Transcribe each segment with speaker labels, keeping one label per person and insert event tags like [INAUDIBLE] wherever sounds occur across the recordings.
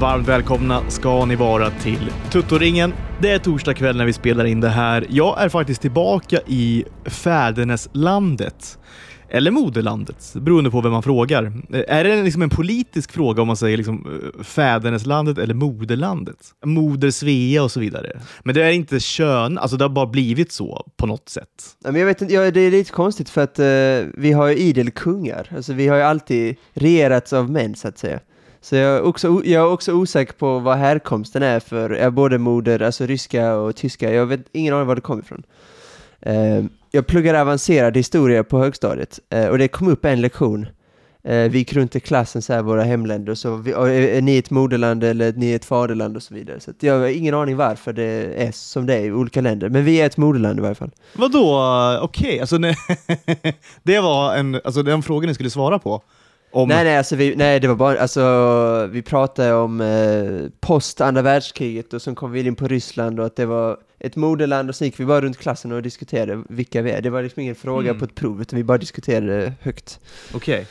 Speaker 1: Varmt välkomna ska ni vara till Tuttoringen. Det är torsdag kväll när vi spelar in det här. Jag är faktiskt tillbaka i fäderneslandet. Eller moderlandet, beroende på vem man frågar. Är det liksom en politisk fråga om man säger liksom eh, fäderneslandet eller moderlandet? Moder Svea och så vidare. Men det är inte kön, alltså det har bara blivit så på något sätt.
Speaker 2: Men jag vet inte, ja, det är lite konstigt för att eh, vi har ju idel kungar. Alltså vi har ju alltid regerats av män så att säga. Så jag är också, jag är också osäker på vad härkomsten är för ja, både moder, alltså ryska och tyska. Jag vet ingen aning var det kommer ifrån. Eh, jag pluggade avancerad historia på högstadiet eh, och det kom upp en lektion. Eh, vi gick runt i klassen så här, våra hemländer och så, vi, och, är är ni ett moderland eller är ni ett faderland och så vidare. Så att jag har ingen aning varför det är som det är i olika länder, men vi är ett moderland i varje fall.
Speaker 1: Vadå, okej, alltså [LAUGHS] det var en, alltså den frågan ni skulle svara på. Om,
Speaker 2: Nej, nej, alltså vi, nej, det var bara, alltså vi pratade om eh, post andra världskriget och sen kom vi in på Ryssland och att det var ett moderland och så gick vi bara runt klassen och diskuterade vilka vi är. Det var liksom ingen fråga
Speaker 1: Mm.
Speaker 2: på ett prov, utan vi bara diskuterade högt.
Speaker 1: Okej.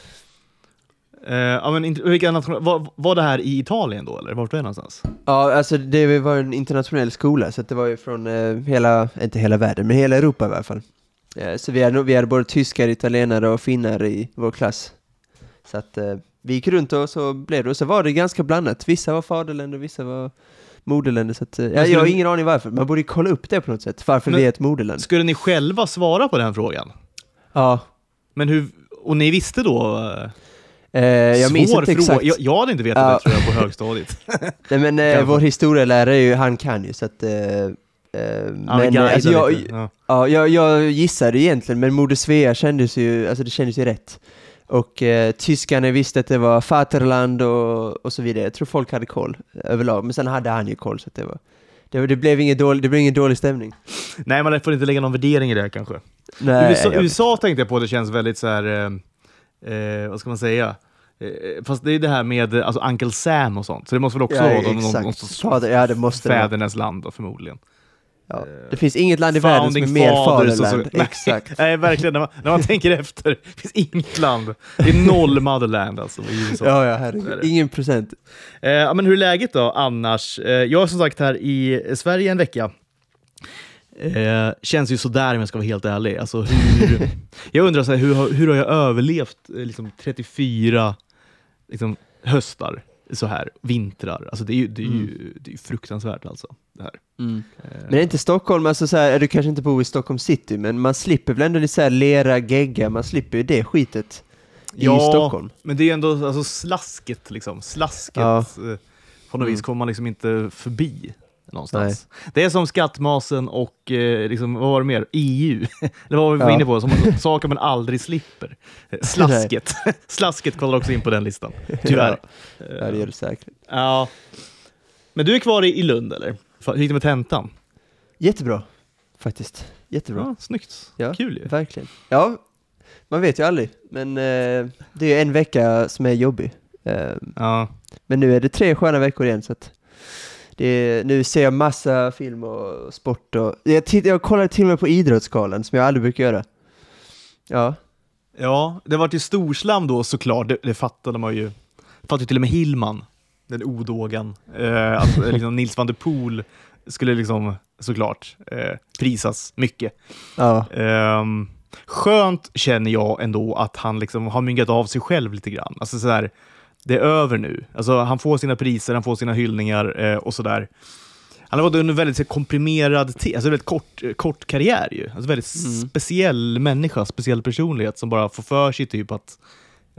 Speaker 1: Eh, ja, men inte- vilka national- var, var det här i Italien då, eller vart var det någonstans?
Speaker 2: Ja, alltså det var en internationell skola, så det var ju från eh, hela, inte hela världen, men hela Europa i alla fall. Eh, så vi hade, vi hade både tyskar, italienare och finnar i vår klass. Så att eh, vi gick runt och så blev det, och så var det ganska blandat. Vissa var faderländer, vissa var moderländer, så att, eh, jag har ingen aning varför. Man borde kolla upp det på något sätt, varför
Speaker 1: Men-
Speaker 2: vi är ett moderland.
Speaker 1: Skulle ni själva svara på den frågan?
Speaker 2: Ja,
Speaker 1: Men hur, och ni visste då? eh,
Speaker 2: jag minns inte
Speaker 1: fråga.
Speaker 2: exakt.
Speaker 1: Jag, jag hade inte vetat
Speaker 2: Ja.
Speaker 1: det tror jag på högstadiet. [LAUGHS]
Speaker 2: Nej men eh, vår historielärare, är ju, han kan ju så att... Eh, eh, men eh, alltså, jag.
Speaker 1: Ja.
Speaker 2: Ja, jag, jag gissade egentligen, men Moder Svea kändes ju, alltså det kändes ju rätt. Och eh, tyskarna visste att det var Vaterland och, och så vidare. Jag tror folk hade koll överlag, men sen hade han ju koll så det var... Det, det, blev ingen dålig, det blev ingen dålig stämning.
Speaker 1: Nej, man får inte lägga någon värdering i det här kanske.
Speaker 2: Nej,
Speaker 1: USA,
Speaker 2: jag-
Speaker 1: USA tänkte jag på, det känns väldigt så här, eh, eh, vad ska man säga? Eh, fast det är det här med alltså Uncle Sam och sånt, så det måste väl också
Speaker 2: Ja,
Speaker 1: vara någon, någon, någon sorts
Speaker 2: ja, det måste det
Speaker 1: fädernes land då, förmodligen.
Speaker 2: Ja. Det finns inget land i världen som är mer
Speaker 1: så-. Nej. [LAUGHS]
Speaker 2: Exakt.
Speaker 1: Nej, verkligen. När man, när man tänker efter, det finns inget land. Det är noll motherland alltså.
Speaker 2: Ja, ja, herregud.
Speaker 1: det.
Speaker 2: Ingen procent.
Speaker 1: Eh, men hur är läget då annars? Eh, jag är som sagt här i Sverige en vecka. Eh, känns ju sådär om jag ska vara helt ärlig. Alltså, hur, [LAUGHS] jag undrar så här, hur, har- hur har jag överlevt eh, liksom, 34 liksom, höstar så här, vintrar? Alltså, det är ju, det är ju, det är ju fruktansvärt alltså. Det här.
Speaker 2: Mm.
Speaker 1: Eh,
Speaker 2: Men är inte Stockholm, alltså så här, du kanske inte bor i Stockholm city, men man slipper väl ändå lite så här lera, gegga, man slipper ju det skitet i
Speaker 1: Ja,
Speaker 2: Stockholm.
Speaker 1: Men det är ändå alltså, slasket, liksom. Slasket.
Speaker 2: Ja.
Speaker 1: Eh, på något
Speaker 2: Mm.
Speaker 1: vis kommer man liksom inte förbi någonstans. Det är som skattmasen och, eh, liksom, vad var det mer? EU. [LAUGHS] Eller vad var vi
Speaker 2: Ja.
Speaker 1: inne på? Som saker man aldrig slipper. Slasket. [LAUGHS] Slasket kollar också in på den listan. Tyvärr.
Speaker 2: Ja, det gör du säkert.
Speaker 1: Ja. Men du är kvar i, i Lund, eller? Hur gick det med tentan?
Speaker 2: Jättebra, faktiskt. Jättebra.
Speaker 1: Ja, snyggt.
Speaker 2: Ja.
Speaker 1: Kul ju.
Speaker 2: Verkligen. Ja, man vet ju aldrig, men eh, det är en vecka som är jobbig. Eh,
Speaker 1: Ja.
Speaker 2: men nu är det tre sköna veckor igen, så att det nu ser jag massa film och sport och... Jag, titt, jag kollar till och med på Idrottsgalan, som jag aldrig brukar göra. Ja,
Speaker 1: Ja, det var ju storslam då såklart, det, det fattade man ju. fattade till och med Hillman, den odågan, eh, eh, liksom Nils van der Poel skulle liksom såklart eh, prisas mycket.
Speaker 2: ja,
Speaker 1: Ehm, skönt känner jag ändå att han liksom har myggat av sig själv lite grann. Alltså sådär, det är över nu. Alltså, han får sina priser, han får sina hyllningar eh, och sådär. Han har varit under väldigt komprimerad tid, alltså väldigt kort, eh, kort karriär ju. Alltså väldigt
Speaker 2: Mm.
Speaker 1: speciell människa, speciell personlighet som bara får för sig typ att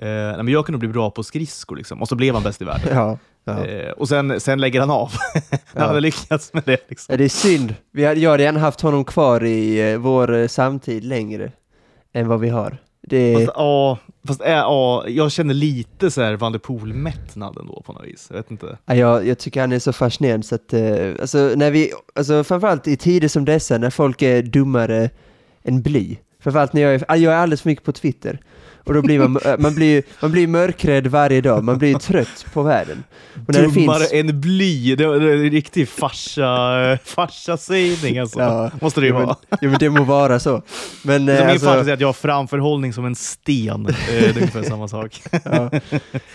Speaker 1: eh, nej, men jag kan nog bli bra på skridskor liksom. Och så blev han bäst i världen. [LAUGHS]
Speaker 2: ja. ja.
Speaker 1: Eh, och sen, sen lägger han av. [LAUGHS] när
Speaker 2: Ja.
Speaker 1: han hade lyckats med det. Liksom.
Speaker 2: Det är synd. Vi hade, jag hade gärna haft honom kvar i eh, vår samtid längre än vad vi har. Det
Speaker 1: Fast, ja, fast ja, jag känner lite så här Van der Poel-mättnad ändå på något vis. Jag vet inte.
Speaker 2: ja, jag, jag tycker han är så fascinerande så att, eh, alltså, när vi, alltså framförallt i tider som dessa när folk är dummare än bly, Framförallt när jag är, jag är alldeles för mycket på Twitter. Och då blir man, [LAUGHS] man, blir, man blir mörkrädd varje dag, man blir trött på världen. Och när det
Speaker 1: Dummare
Speaker 2: finns,
Speaker 1: än bly. Det det är en riktig farsa, farsa-sägning alltså.
Speaker 2: Ja.
Speaker 1: Måste det ju vara.
Speaker 2: jo men det må vara så. Men
Speaker 1: Som
Speaker 2: eh,
Speaker 1: min
Speaker 2: alltså,
Speaker 1: farsa säger att jag har framförhållning som en sten. Eh, Det är ungefär samma sak. [LAUGHS]
Speaker 2: ja.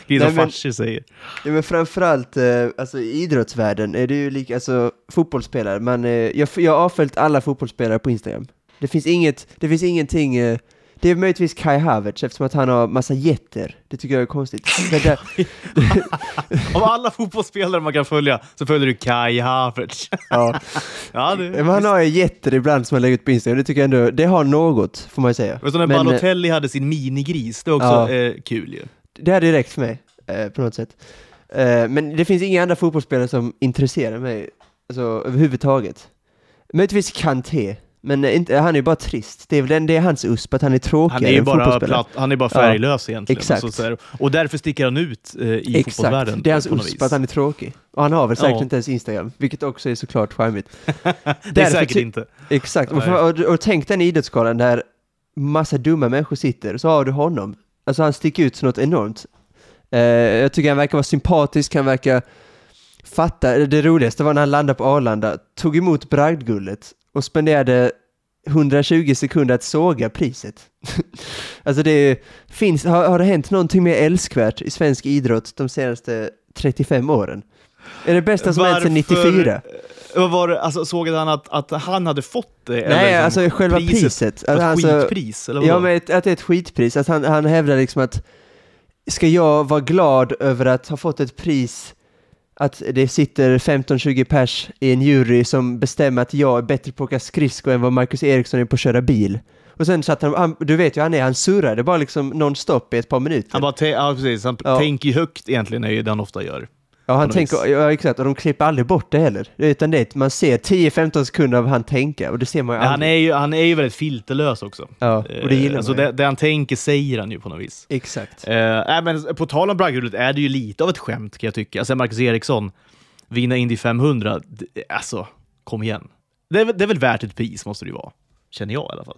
Speaker 1: Det är som farsor säger.
Speaker 2: Ja, men framförallt eh, alltså, i idrottsvärlden är det ju lika, alltså fotbollsspelare, man, eh, jag, jag har avföljt alla fotbollsspelare på Instagram. Det finns inget, det finns ingenting, eh, det är möjligtvis Kai Havertz eftersom att han har massa jätter. Det tycker jag är konstigt. Där,
Speaker 1: Av alla fotbollsspelare man kan följa så följer du Kai Havertz.
Speaker 2: ja. [LAUGHS]
Speaker 1: ja, det,
Speaker 2: Men han har ju jätter ibland som han lägger ut på Instagram, det tycker jag ändå, det har något får man ju säga.
Speaker 1: Men så när
Speaker 2: Men, eh,
Speaker 1: Balotelli hade sin minigris, det är också
Speaker 2: Ja.
Speaker 1: eh, kul ju.
Speaker 2: Det hade räckt för mig, eh, på något sätt. Eh, men det finns inga andra fotbollsspelare som intresserar mig, alltså överhuvudtaget. Möjligtvis Kanté, men eh, inte, han är ju bara trist. Det är väl den, det är hans USP, att han är
Speaker 1: Han
Speaker 2: tråkigare
Speaker 1: är ju bara, platt, han är bara färglös egentligen.
Speaker 2: exakt.
Speaker 1: Så och därför sticker han ut eh, i fotbollsvärlden.
Speaker 2: Exakt, det är hans USP att han är tråkig. Och han har väl säkert
Speaker 1: Ja.
Speaker 2: inte ens Instagram, vilket också är såklart charmigt. [LAUGHS] [LAUGHS]
Speaker 1: Det är
Speaker 2: Därför
Speaker 1: säkert inte.
Speaker 2: Exakt, och, och, och tänk den idrottsskalan där massa dumma människor sitter, så har du honom. Alltså han sticker ut så något enormt. Eh, jag tycker han verkar vara sympatisk, han verkar fatta. Det roligaste var när han landade på Arlanda, tog emot bragdgullet och spenderade 120 sekunder att såga priset. [LAUGHS] alltså det är- finns, har, har det hänt någonting mer älskvärt i svensk idrott de senaste 35 åren? Är det bästa som hänt sedan 94?
Speaker 1: Vad var det, alltså, såg han att, att han hade fått det?
Speaker 2: Nej,
Speaker 1: eller liksom
Speaker 2: alltså själva priset.
Speaker 1: Ett
Speaker 2: Alltså,
Speaker 1: skitpris? Eller
Speaker 2: Ja,
Speaker 1: vadå?
Speaker 2: men ett, att det är ett skitpris. Att han, han hävdar liksom att ska jag vara glad över att ha fått ett pris att det sitter 15-20 pers i en jury som bestämmer att jag är bättre på att åka skridskor än vad Marcus Eriksson är på att köra bil. Och sen satt han, du vet ju han är, han surrade bara liksom non-stop i ett par minuter.
Speaker 1: Han bara, ja precis, han
Speaker 2: Ja.
Speaker 1: tänker ju högt egentligen, är ju det han ofta gör.
Speaker 2: Ja, han tänker, ja exakt, och de klipper aldrig bort det heller. Utan det, man ser 10-15 sekunder av han tänka, och det ser man ju
Speaker 1: Men han,
Speaker 2: aldrig.
Speaker 1: är ju, han är ju väldigt filterlös också.
Speaker 2: Ja, och det gillar
Speaker 1: Eh, alltså
Speaker 2: man ju.
Speaker 1: det, det han tänker säger han ju på något vis.
Speaker 2: Exakt.
Speaker 1: Eh, men på tal om bragdguldet är det ju lite av ett skämt kan jag tycka. Alltså Marcus Eriksson, vinna Indy 500, d- alltså kom igen. Det är, det är väl värt ett pris måste det ju vara. Känner jag i alla fall.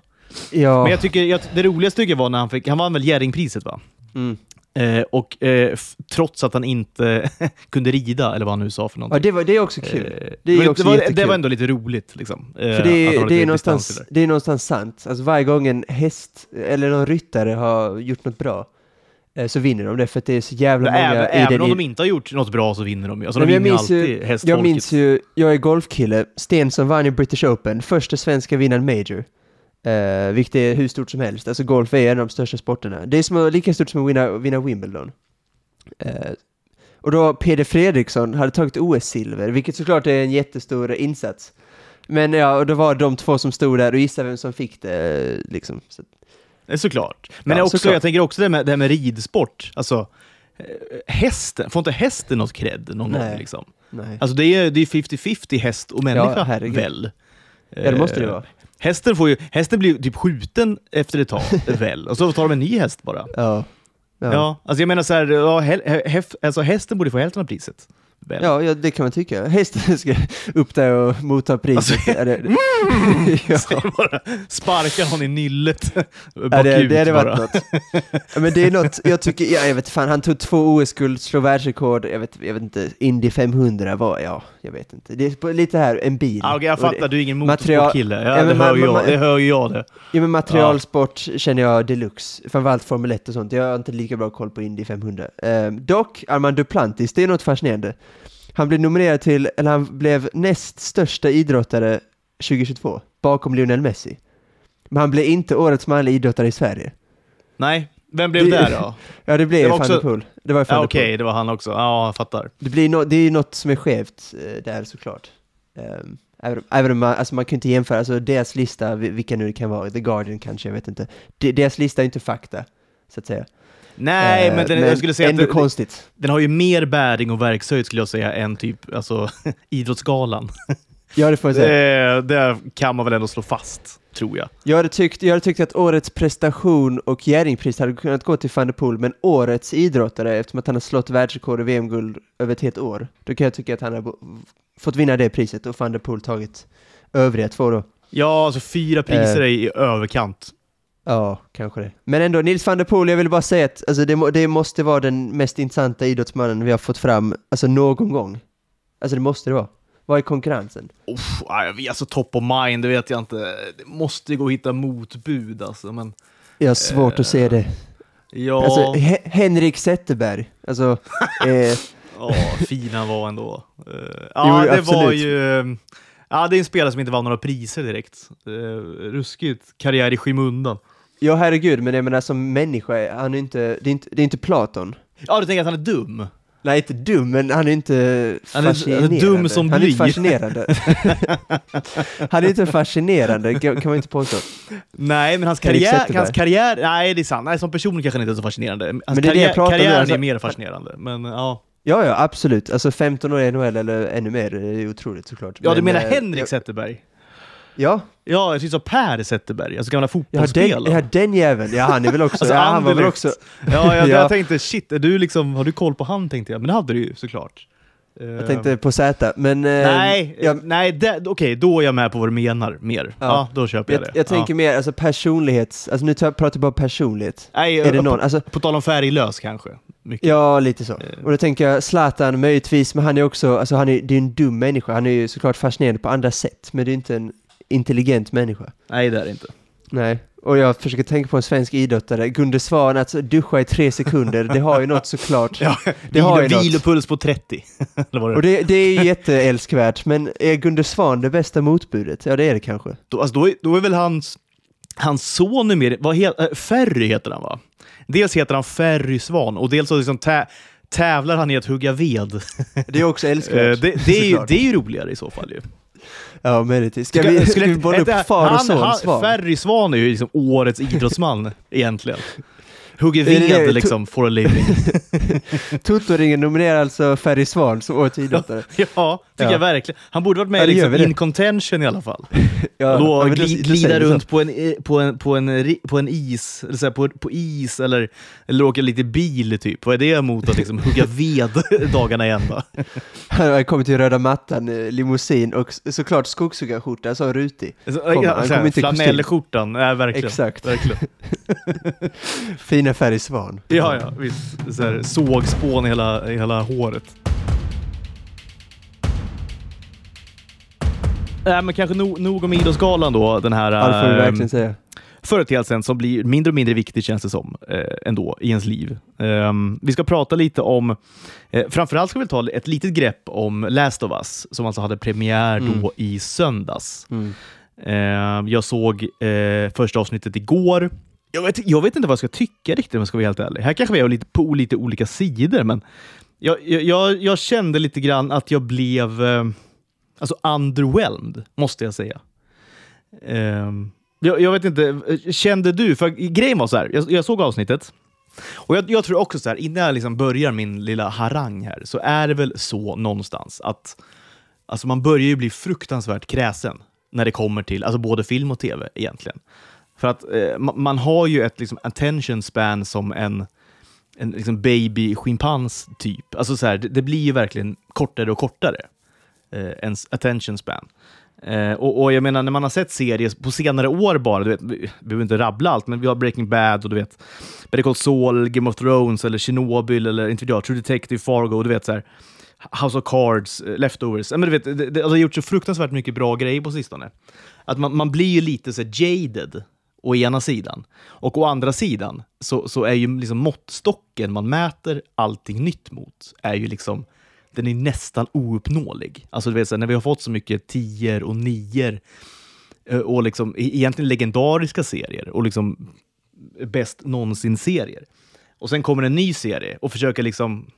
Speaker 2: Ja.
Speaker 1: Men jag tycker, jag, det roligaste tycker jag var när han fick, han vann väl Jerringpriset va?
Speaker 2: Mm.
Speaker 1: Eh, och eh, trots att han inte [LAUGHS] kunde rida, eller vad han nu sa för
Speaker 2: Ja,
Speaker 1: någonting.
Speaker 2: det, var, det är också kul.
Speaker 1: Eh,
Speaker 2: Det är också
Speaker 1: det, var, det var ändå lite roligt liksom. eh,
Speaker 2: För det, är- det, är någonstans, det är någonstans sant. Alltså varje gång en häst eller någon ryttare har gjort något bra eh, så vinner de det för att det är så jävla många
Speaker 1: Även,
Speaker 2: i
Speaker 1: även om de inte har gjort något bra så vinner de ju. Alltså, de vinner
Speaker 2: minns ju-
Speaker 1: alltid hästfolket.
Speaker 2: Jag minns ju, jag är golfkille, Stensson vann i British Open, första svenska vinnaren major. Eh, vilket är hur stort som helst, alltså golf är en av de största sporterna. Det är som, lika stort som att vinna, vinna Wimbledon. Eh, och då Peder Fredriksson hade tagit OS-silver, vilket såklart är en jättestor insats. Men ja, och då var de två som stod där och gissade vem som fick det, liksom. Så,
Speaker 1: Såklart. Men
Speaker 2: Ja,
Speaker 1: också,
Speaker 2: såklart.
Speaker 1: jag tänker också det med, det här med ridsport. Alltså, eh, hästen, får inte hästen något cred någon
Speaker 2: Nej.
Speaker 1: gång? Liksom?
Speaker 2: nej.
Speaker 1: Alltså det är är 50-50 häst och människa,
Speaker 2: herregud.
Speaker 1: väl?
Speaker 2: ja, det måste det
Speaker 1: Eh,
Speaker 2: vara.
Speaker 1: Hästen, får ju, hästen blir typ skjuten efter ett tag, [LAUGHS] väl? Och så tar de en ny häst bara.
Speaker 2: Ja.
Speaker 1: Ja.
Speaker 2: Ja.
Speaker 1: alltså jag menar så här, ja, hef, alltså hästen borde få hälften av priset. Väl?
Speaker 2: Ja, ja, det kan man tycka. Hästen ska upp där och motta priset.
Speaker 1: Alltså,
Speaker 2: Ja, det, ja.
Speaker 1: bara sparkar hon i nyllet
Speaker 2: Ja,
Speaker 1: bakut
Speaker 2: det, det hade
Speaker 1: bara.
Speaker 2: varit något. [LAUGHS] Ja, men det är något, jag tycker, ja, jag vet fan, han tog två OS-guld, slog världsrekord, jag vet, jag vet inte, Indy 500 var, ja, jag vet inte. Det är lite här, en bil.
Speaker 1: Ah, okej, jag fattar,
Speaker 2: det,
Speaker 1: du är ingen motorsportkille. Ja,
Speaker 2: Ja,
Speaker 1: det, hör jag, det hör ju jag det.
Speaker 2: ja, men materialsport känner jag deluxe, framförallt Formel 1 och sånt. Jag har inte lika bra koll på Indy 500. Ehm, dock, Armand Duplantis, det är något fascinerande. Han blev nominerad till, eller han blev näst största idrottare 2022, bakom Lionel Messi. Men han blev inte årets manliga idrottare i Sverige.
Speaker 1: Nej, vem blev
Speaker 2: Det-
Speaker 1: det då? [LAUGHS]
Speaker 2: Ja, det blev
Speaker 1: Det var
Speaker 2: Van
Speaker 1: också-
Speaker 2: der Poel. Det var
Speaker 1: Ja, Okej,
Speaker 2: Poel.
Speaker 1: det var han också. Ja, jag fattar.
Speaker 2: Det, blir no, det är ju något som är skevt eh, där såklart. Um, även, om man, alltså man kan inte jämföra, alltså deras lista, vi- vilka nu det kan vara, The Guardian kanske, jag vet inte. De, deras lista är inte fakta, så att säga.
Speaker 1: Nej,
Speaker 2: Eh,
Speaker 1: men, den, jag skulle säga
Speaker 2: ändå
Speaker 1: att det,
Speaker 2: konstigt.
Speaker 1: den har ju mer bäring och verkshöjd skulle jag säga än typ alltså, [LAUGHS] Idrottsgalan.
Speaker 2: Ja, det får jag säga.
Speaker 1: Det, det kan man väl ändå slå fast, tror jag.
Speaker 2: Jag hade, tyckt, jag hade tyckt att årets prestation och Jerringpris hade kunnat gå till van der Poel, men årets idrottare, eftersom att han har slått världsrekord och VM-guld över ett helt år, då kan jag tycka att han har fått vinna det priset och van der Poel tagit övriga två då.
Speaker 1: Ja, alltså fyra priser
Speaker 2: Eh.
Speaker 1: är i överkant.
Speaker 2: Ja, kanske det. Men ändå, Nils van der Poel, jag vill bara säga att alltså, det, det måste vara den mest intressanta idrottsmannen vi har fått fram, alltså någon gång. Alltså det måste det vara. Vad är konkurrensen?
Speaker 1: Uff, alltså top of mind, det vet jag inte. Det måste gå att hitta motbud alltså, men
Speaker 2: Jag har svårt att se det.
Speaker 1: ja,
Speaker 2: Alltså, He- Henrik Zetterberg, alltså, [LAUGHS] eh,
Speaker 1: ja fin han var ändå. Eh, ja,
Speaker 2: Jo,
Speaker 1: det var
Speaker 2: absolut.
Speaker 1: ju... eh, Ja, det är en spelare som inte vann några priser direkt. Uh, ruskigt karriär i skymundan.
Speaker 2: Ja herregud, men jag menar som människa, han är inte, det är inte, det är inte Platon.
Speaker 1: Ja, du tänker att han är dum?
Speaker 2: Nej, inte dum, men han är inte
Speaker 1: är- han är
Speaker 2: fascinerande.
Speaker 1: dum som
Speaker 2: Han är inte
Speaker 1: bly.
Speaker 2: fascinerande. [LAUGHS] han är inte fascinerande, kan man inte påstå.
Speaker 1: Nej, men hans karriär, hans karriär... Nej, det är sant. Nej, som person kanske han inte är så fascinerande. Hans
Speaker 2: Men det är det
Speaker 1: karriär,
Speaker 2: jag om nu,
Speaker 1: karriären
Speaker 2: alltså-
Speaker 1: är mer fascinerande. Men ja.
Speaker 2: Ja, ja, absolut. Alltså 15 år i NHL eller ännu mer, det är otroligt såklart.
Speaker 1: Ja, du
Speaker 2: Men,
Speaker 1: menar
Speaker 2: eh,
Speaker 1: Henrik Zetterberg?
Speaker 2: Ja,
Speaker 1: Ja, jag syns Per Zetterberg, alltså gamla
Speaker 2: ja, den,
Speaker 1: fotbollsspelaren.
Speaker 2: ja, den jäveln. Ja, han är väl också...
Speaker 1: Alltså,
Speaker 2: ja, han var väl också...
Speaker 1: Ja, jag, [LAUGHS]
Speaker 2: Ja.
Speaker 1: jag tänkte shit, är du liksom, har du koll på han tänkte jag, men det hade du ju såklart.
Speaker 2: Jag tänkte på Z, men... eh,
Speaker 1: Nej,
Speaker 2: jag,
Speaker 1: nej okej, då är jag med på vad du menar mer. Ja,
Speaker 2: Ja.
Speaker 1: då köper jag,
Speaker 2: jag,
Speaker 1: det.
Speaker 2: jag tänker mer alltså personlighets... Alltså nu tar- pratar jag bara personlighet.
Speaker 1: nej,
Speaker 2: Är det
Speaker 1: på,
Speaker 2: någon? Alltså,
Speaker 1: på tal om färglös kanske. Mycket.
Speaker 2: ja, lite så.
Speaker 1: Eh.
Speaker 2: Och då tänker jag Zlatan möjligtvis, men han är också... Alltså han är, det är en dum människa. Han är ju såklart fascinerande på andra sätt, men det är inte en intelligent människa.
Speaker 1: Nej, det är det inte.
Speaker 2: Nej. Och jag försöker tänka på en svensk idrottare. Gunde Svan, att duscha i tre sekunder, det har ju något såklart. [LAUGHS]
Speaker 1: Ja,
Speaker 2: Det har ju något.
Speaker 1: vilopuls på 30. [LAUGHS] Eller vad det
Speaker 2: Och det, det är ju jätteälskvärt, men är Gunde Svan det bästa motbudet? Ja, det är det kanske.
Speaker 1: då, alltså, då, är, då är väl hans, hans son numera, vad he, äh, Ferry heter han va? Dels heter han Ferry Svan och dels så liksom tä, tävlar han i att hugga ved.
Speaker 2: Det är också [LAUGHS]
Speaker 1: Eh,
Speaker 2: älskvärt.
Speaker 1: det, det, är det är ju roligare i så fall ju.
Speaker 2: Ja, möjligtvis. Ska vi, ska vi bolla upp far och son Svan?
Speaker 1: Ferry Svan är ju liksom årets idrottsman [LAUGHS] egentligen. Hugger ved liksom for a living. [LAUGHS]
Speaker 2: Toto-ringen nominerar alltså Ferry Svan som årets [LAUGHS] idrottare.
Speaker 1: ja, tycker
Speaker 2: Ja.
Speaker 1: jag verkligen. Han borde varit med
Speaker 2: Ja,
Speaker 1: liksom, in contention i alla fall. [LAUGHS]
Speaker 2: Ja,
Speaker 1: och då glida
Speaker 2: så.
Speaker 1: runt på en, på en, på en, på en is, eller så här, på, på is eller, eller åka lite bil typ. Vad är det emot att liksom hugga [LAUGHS] ved [LAUGHS] dagarna i ända?
Speaker 2: Han har kommit till röda mattan, eh, limousin och såklart skogshuggarskjorta, så rutig.
Speaker 1: Alltså,
Speaker 2: Kommer,
Speaker 1: ja,
Speaker 2: han inte.
Speaker 1: Flanellskjortan, ja, verkligen.
Speaker 2: Exakt.
Speaker 1: verkligen.
Speaker 2: Fina Ferry Svan.
Speaker 1: Ja, ja, visst. Så här, sågspån i hela, i hela håret. Nej, men kanske nog, nog om Idrottsgalan då, den här
Speaker 2: Ja, det får vi
Speaker 1: ehm,
Speaker 2: verkligen säga.
Speaker 1: företeelsen som blir mindre och mindre viktig känns det som eh, ändå i ens liv. Ehm, vi ska prata lite om, eh, framförallt ska vi ta ett litet grepp om Last of Us som alltså hade premiär då
Speaker 2: Mm.
Speaker 1: i söndags.
Speaker 2: Mm.
Speaker 1: Ehm, jag såg eh, första avsnittet igår. Jag vet, jag vet inte vad jag ska tycka riktigt om jag ska vara helt ärlig. Här kanske vi är lite, på lite olika sidor, men jag, jag, jag, jag kände lite grann att jag blev eh, alltså underwhelmed, måste jag säga. Ehm, jag, jag vet inte, kände du? För grejen var så här, jag, jag såg avsnittet och jag, jag tror också så här, innan jag liksom börjar min lilla harang här, så är det väl så någonstans att alltså man börjar ju bli fruktansvärt kräsen när det kommer till alltså både film och tv egentligen. För att eh, man har ju ett liksom, attention span som en, en liksom baby schimpans typ. Alltså så här, det, det blir ju verkligen kortare och kortare, eh, ens attention span. Eh, och, och jag menar, när man har sett serier på senare år bara, du vet, vi behöver inte rabbla allt, men vi har Breaking Bad och du vet, Better Call Saul, Game of Thrones eller Chernobyl eller inte vet jag, True Detective, Fargo, du vet så här, House of Cards, eh, Leftovers. Men du vet, det, det, alltså, det har gjort så fruktansvärt mycket bra grejer på sistone. Att man, man blir ju lite så här jaded å ena sidan. Och å andra sidan så, så är ju liksom måttstocken man mäter allting nytt mot, är ju liksom den är nästan ouppnåelig. Alltså du vet, så när vi har fått så mycket tior och nior eh, och liksom e- egentligen legendariska serier och liksom bäst någonsin-serier. Och sen kommer en ny serie och försöker liksom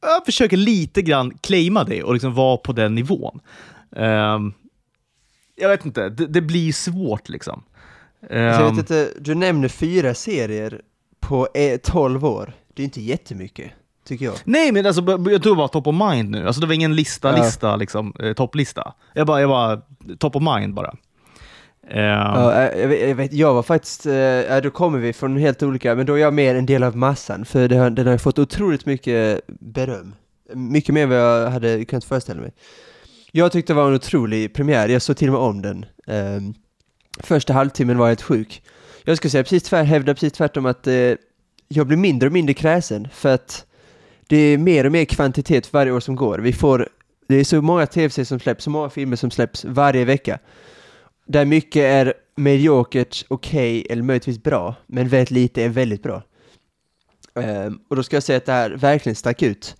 Speaker 1: jag försöker lite grann claima det och liksom vara på den nivån. Ehm, jag vet inte, det, det blir svårt liksom.
Speaker 2: Så jag
Speaker 1: Ehm,
Speaker 2: vet inte, du nämner fyra serier på eh, 12 år. Det är inte jättemycket, tycker jag.
Speaker 1: Nej, men alltså, jag tror bara top of mind nu. Alltså, det var ingen lista,
Speaker 2: Ja.
Speaker 1: lista, liksom, eh, topplista. Jag bara, jag bara, top of mind bara. Ehm,
Speaker 2: Ja, eh, jag, vet, jag, vet, jag var faktiskt, ja, då kommer vi från helt olika, men då är jag mer en del av massan, för det har, den har fått otroligt mycket beröm. Mycket mer än vad jag hade kunnat föreställa mig. Jag tyckte det var en otrolig premiär, jag såg till och med om den. Ehm, första halvtimmen var jag helt sjuk. jag skulle säga precis tvärt, hävda precis tvärtom att eh, jag blir mindre och mindre kräsen för att det är mer och mer kvantitet för varje år som går. Vi får, det är så många tv-serier som släpps, så många filmer som släpps varje vecka. Där mycket är mediokert, okej okay, eller möjligtvis bra, men väldigt lite är väldigt bra. Um, och då ska jag säga att det här verkligen stack ut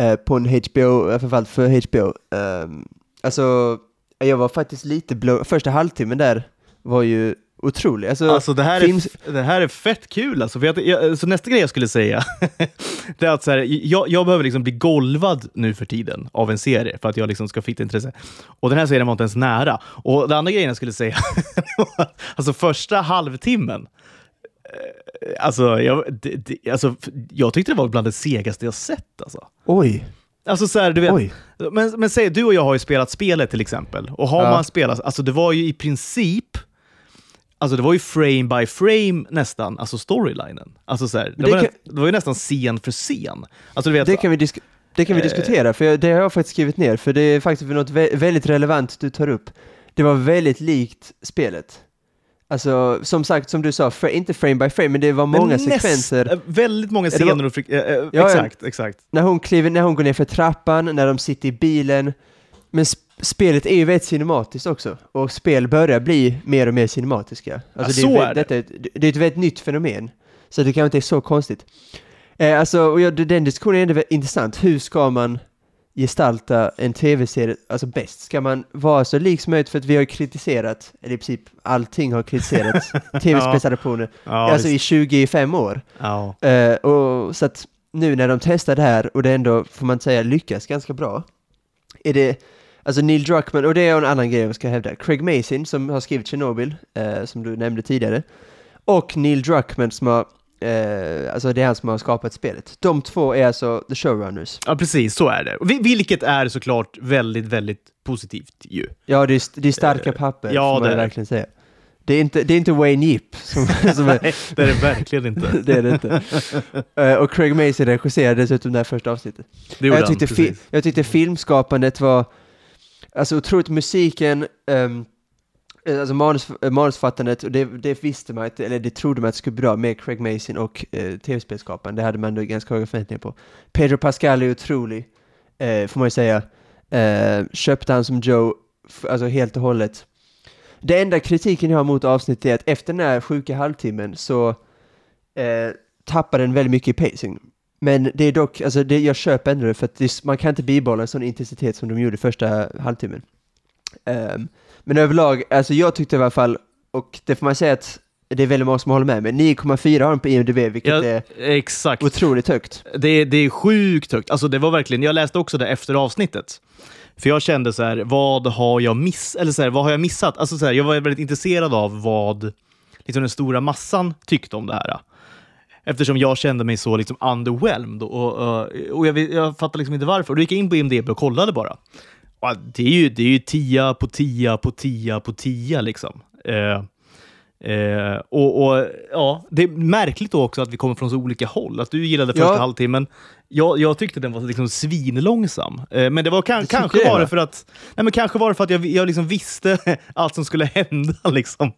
Speaker 2: uh, på en HBO, eh, framförallt för HBO. Um, ehm, alltså, jag var faktiskt lite blå, första halvtimmen där var ju otrolig. Alltså,
Speaker 1: alltså det, här films... är, det här är fett kul alltså. För jag, jag, så nästa grej jag skulle säga, [LAUGHS] det är att så här, jag, jag behöver liksom bli golvad nu för tiden av en serie för att jag liksom ska fitta intresse. Och den här serien var inte ens nära. Och den andra grejen jag skulle säga, [LAUGHS] alltså första halvtimmen, eh, Alltså jag, det, det, alltså, jag tyckte det var bland det segaste jag sett. Alltså.
Speaker 2: Oj!
Speaker 1: Alltså så här, du vet, men, men säg, du och jag har ju spelat spelet till exempel. Och har ja. man spelat, alltså det var ju i princip Alltså det var ju frame by frame nästan, alltså storylinen. Alltså så här, det, det, var, kan, det var ju nästan scen för scen. Alltså vet,
Speaker 2: det kan vi, disk det kan vi eh, diskutera, för det har jag faktiskt skrivit ner, för det är faktiskt något vä väldigt relevant du tar upp. Det var väldigt likt spelet. Alltså, som sagt, som du sa, inte frame by frame, men det var många näst, sekvenser.
Speaker 1: Eh, väldigt många scener. Var, och, äh, ja, exakt, exakt.
Speaker 2: När hon, kliver, när hon går ner för trappan, när de sitter i bilen. Men spelet är ju väldigt cinematiskt också, och spel börjar bli mer och mer cinematiska. Alltså
Speaker 1: ja,
Speaker 2: det,
Speaker 1: är, är
Speaker 2: det. Detta, det är ett väldigt nytt fenomen, så det kanske inte är så konstigt. Eh, alltså, och ja, den diskussionen är ändå intressant. Hur ska man gestalta en tv-serie alltså bäst? Ska man vara så lik som möjligt? För att vi har kritiserat, eller i princip allting har kritiserats, [LAUGHS] [LAUGHS] tv-spelsadaptioner, ja, alltså visst. i 25 år.
Speaker 1: Ja.
Speaker 2: Uh, och så att nu när de testar det här och det ändå, får man säga, lyckas ganska bra, är det Alltså Neil Druckmann, och det är en annan grej jag ska hävda. Craig Mason som har skrivit Chernobyl, eh, som du nämnde tidigare. Och Neil Druckmann som har, eh, alltså det är han som har skapat spelet. De två är alltså the showrunners.
Speaker 1: Ja, precis, så är det. Vilket är såklart väldigt, väldigt positivt ju.
Speaker 2: Ja, det är, det är starka papper, ja, får man verkligen säga. Det är inte, det är inte Wayne Yip som, [LAUGHS] som är...
Speaker 1: Nej, det är det verkligen inte. [LAUGHS]
Speaker 2: det är det inte. Uh, [LAUGHS] och Craig Mason regisserade dessutom det här första avsnittet.
Speaker 1: Det jag, tyckte han,
Speaker 2: jag tyckte filmskapandet var Alltså otroligt musiken, um, alltså manus, manusfattandet, och det, det visste man, eller det trodde man att det skulle bli bra med Craig Mason och uh, tv-spelskaparen. Det hade man då ganska höga förväntningar på. Pedro Pascal är otrolig, uh, får man ju säga. Uh, köpte han som Joe, alltså helt och hållet. Det enda kritiken jag har mot avsnittet är att efter den här sjuka halvtimmen så uh, tappar den väldigt mycket i pacing. Men det är dock, alltså det, jag köper ändå det för att det, man kan inte bibehålla en sån intensitet som de gjorde första halvtimmen. Um, men överlag, alltså jag tyckte i alla fall, och det får man säga att det är väldigt många som håller med mig, 9,4 har de på IMDB, vilket ja, är
Speaker 1: exakt.
Speaker 2: otroligt högt.
Speaker 1: Det, det är sjukt högt. Alltså det var verkligen, jag läste också det efter avsnittet. För jag kände så här, vad har jag missat? Eller så här, vad har jag missat? Alltså så här, jag var väldigt intresserad av vad liksom den stora massan tyckte om det här. Eftersom jag kände mig så liksom underwhelmed och, och, och jag, jag fattade liksom inte varför. Och då gick jag in på IMDB och kollade bara. Och det är ju, det är ju tia på tia på tia på tia liksom. Eh, Eh, och, och, ja, Det är märkligt då också att vi kommer från så olika håll. Att du gillade första ja. halvtimmen. Jag, jag tyckte den var liksom svinlångsam. Eh, men det var kan, det kanske bara för att nej, men kanske var för att jag, jag liksom visste [LAUGHS] allt som skulle hända. [LAUGHS] Liksom.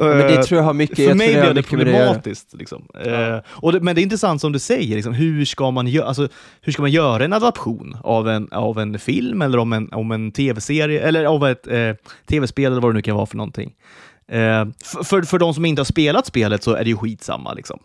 Speaker 2: men det eh, tror jag har mycket
Speaker 1: För mig blev det problematiskt. Liksom. Ja. Eh, och det, men det är intressant som du säger, liksom, hur, ska man gö- alltså, hur ska man göra en adaption av en, av en film eller om en, om en tv-serie eller av ett tv-spel eller vad det nu kan vara för någonting. För, för de som inte har spelat spelet så är det ju skitsamma. Liksom.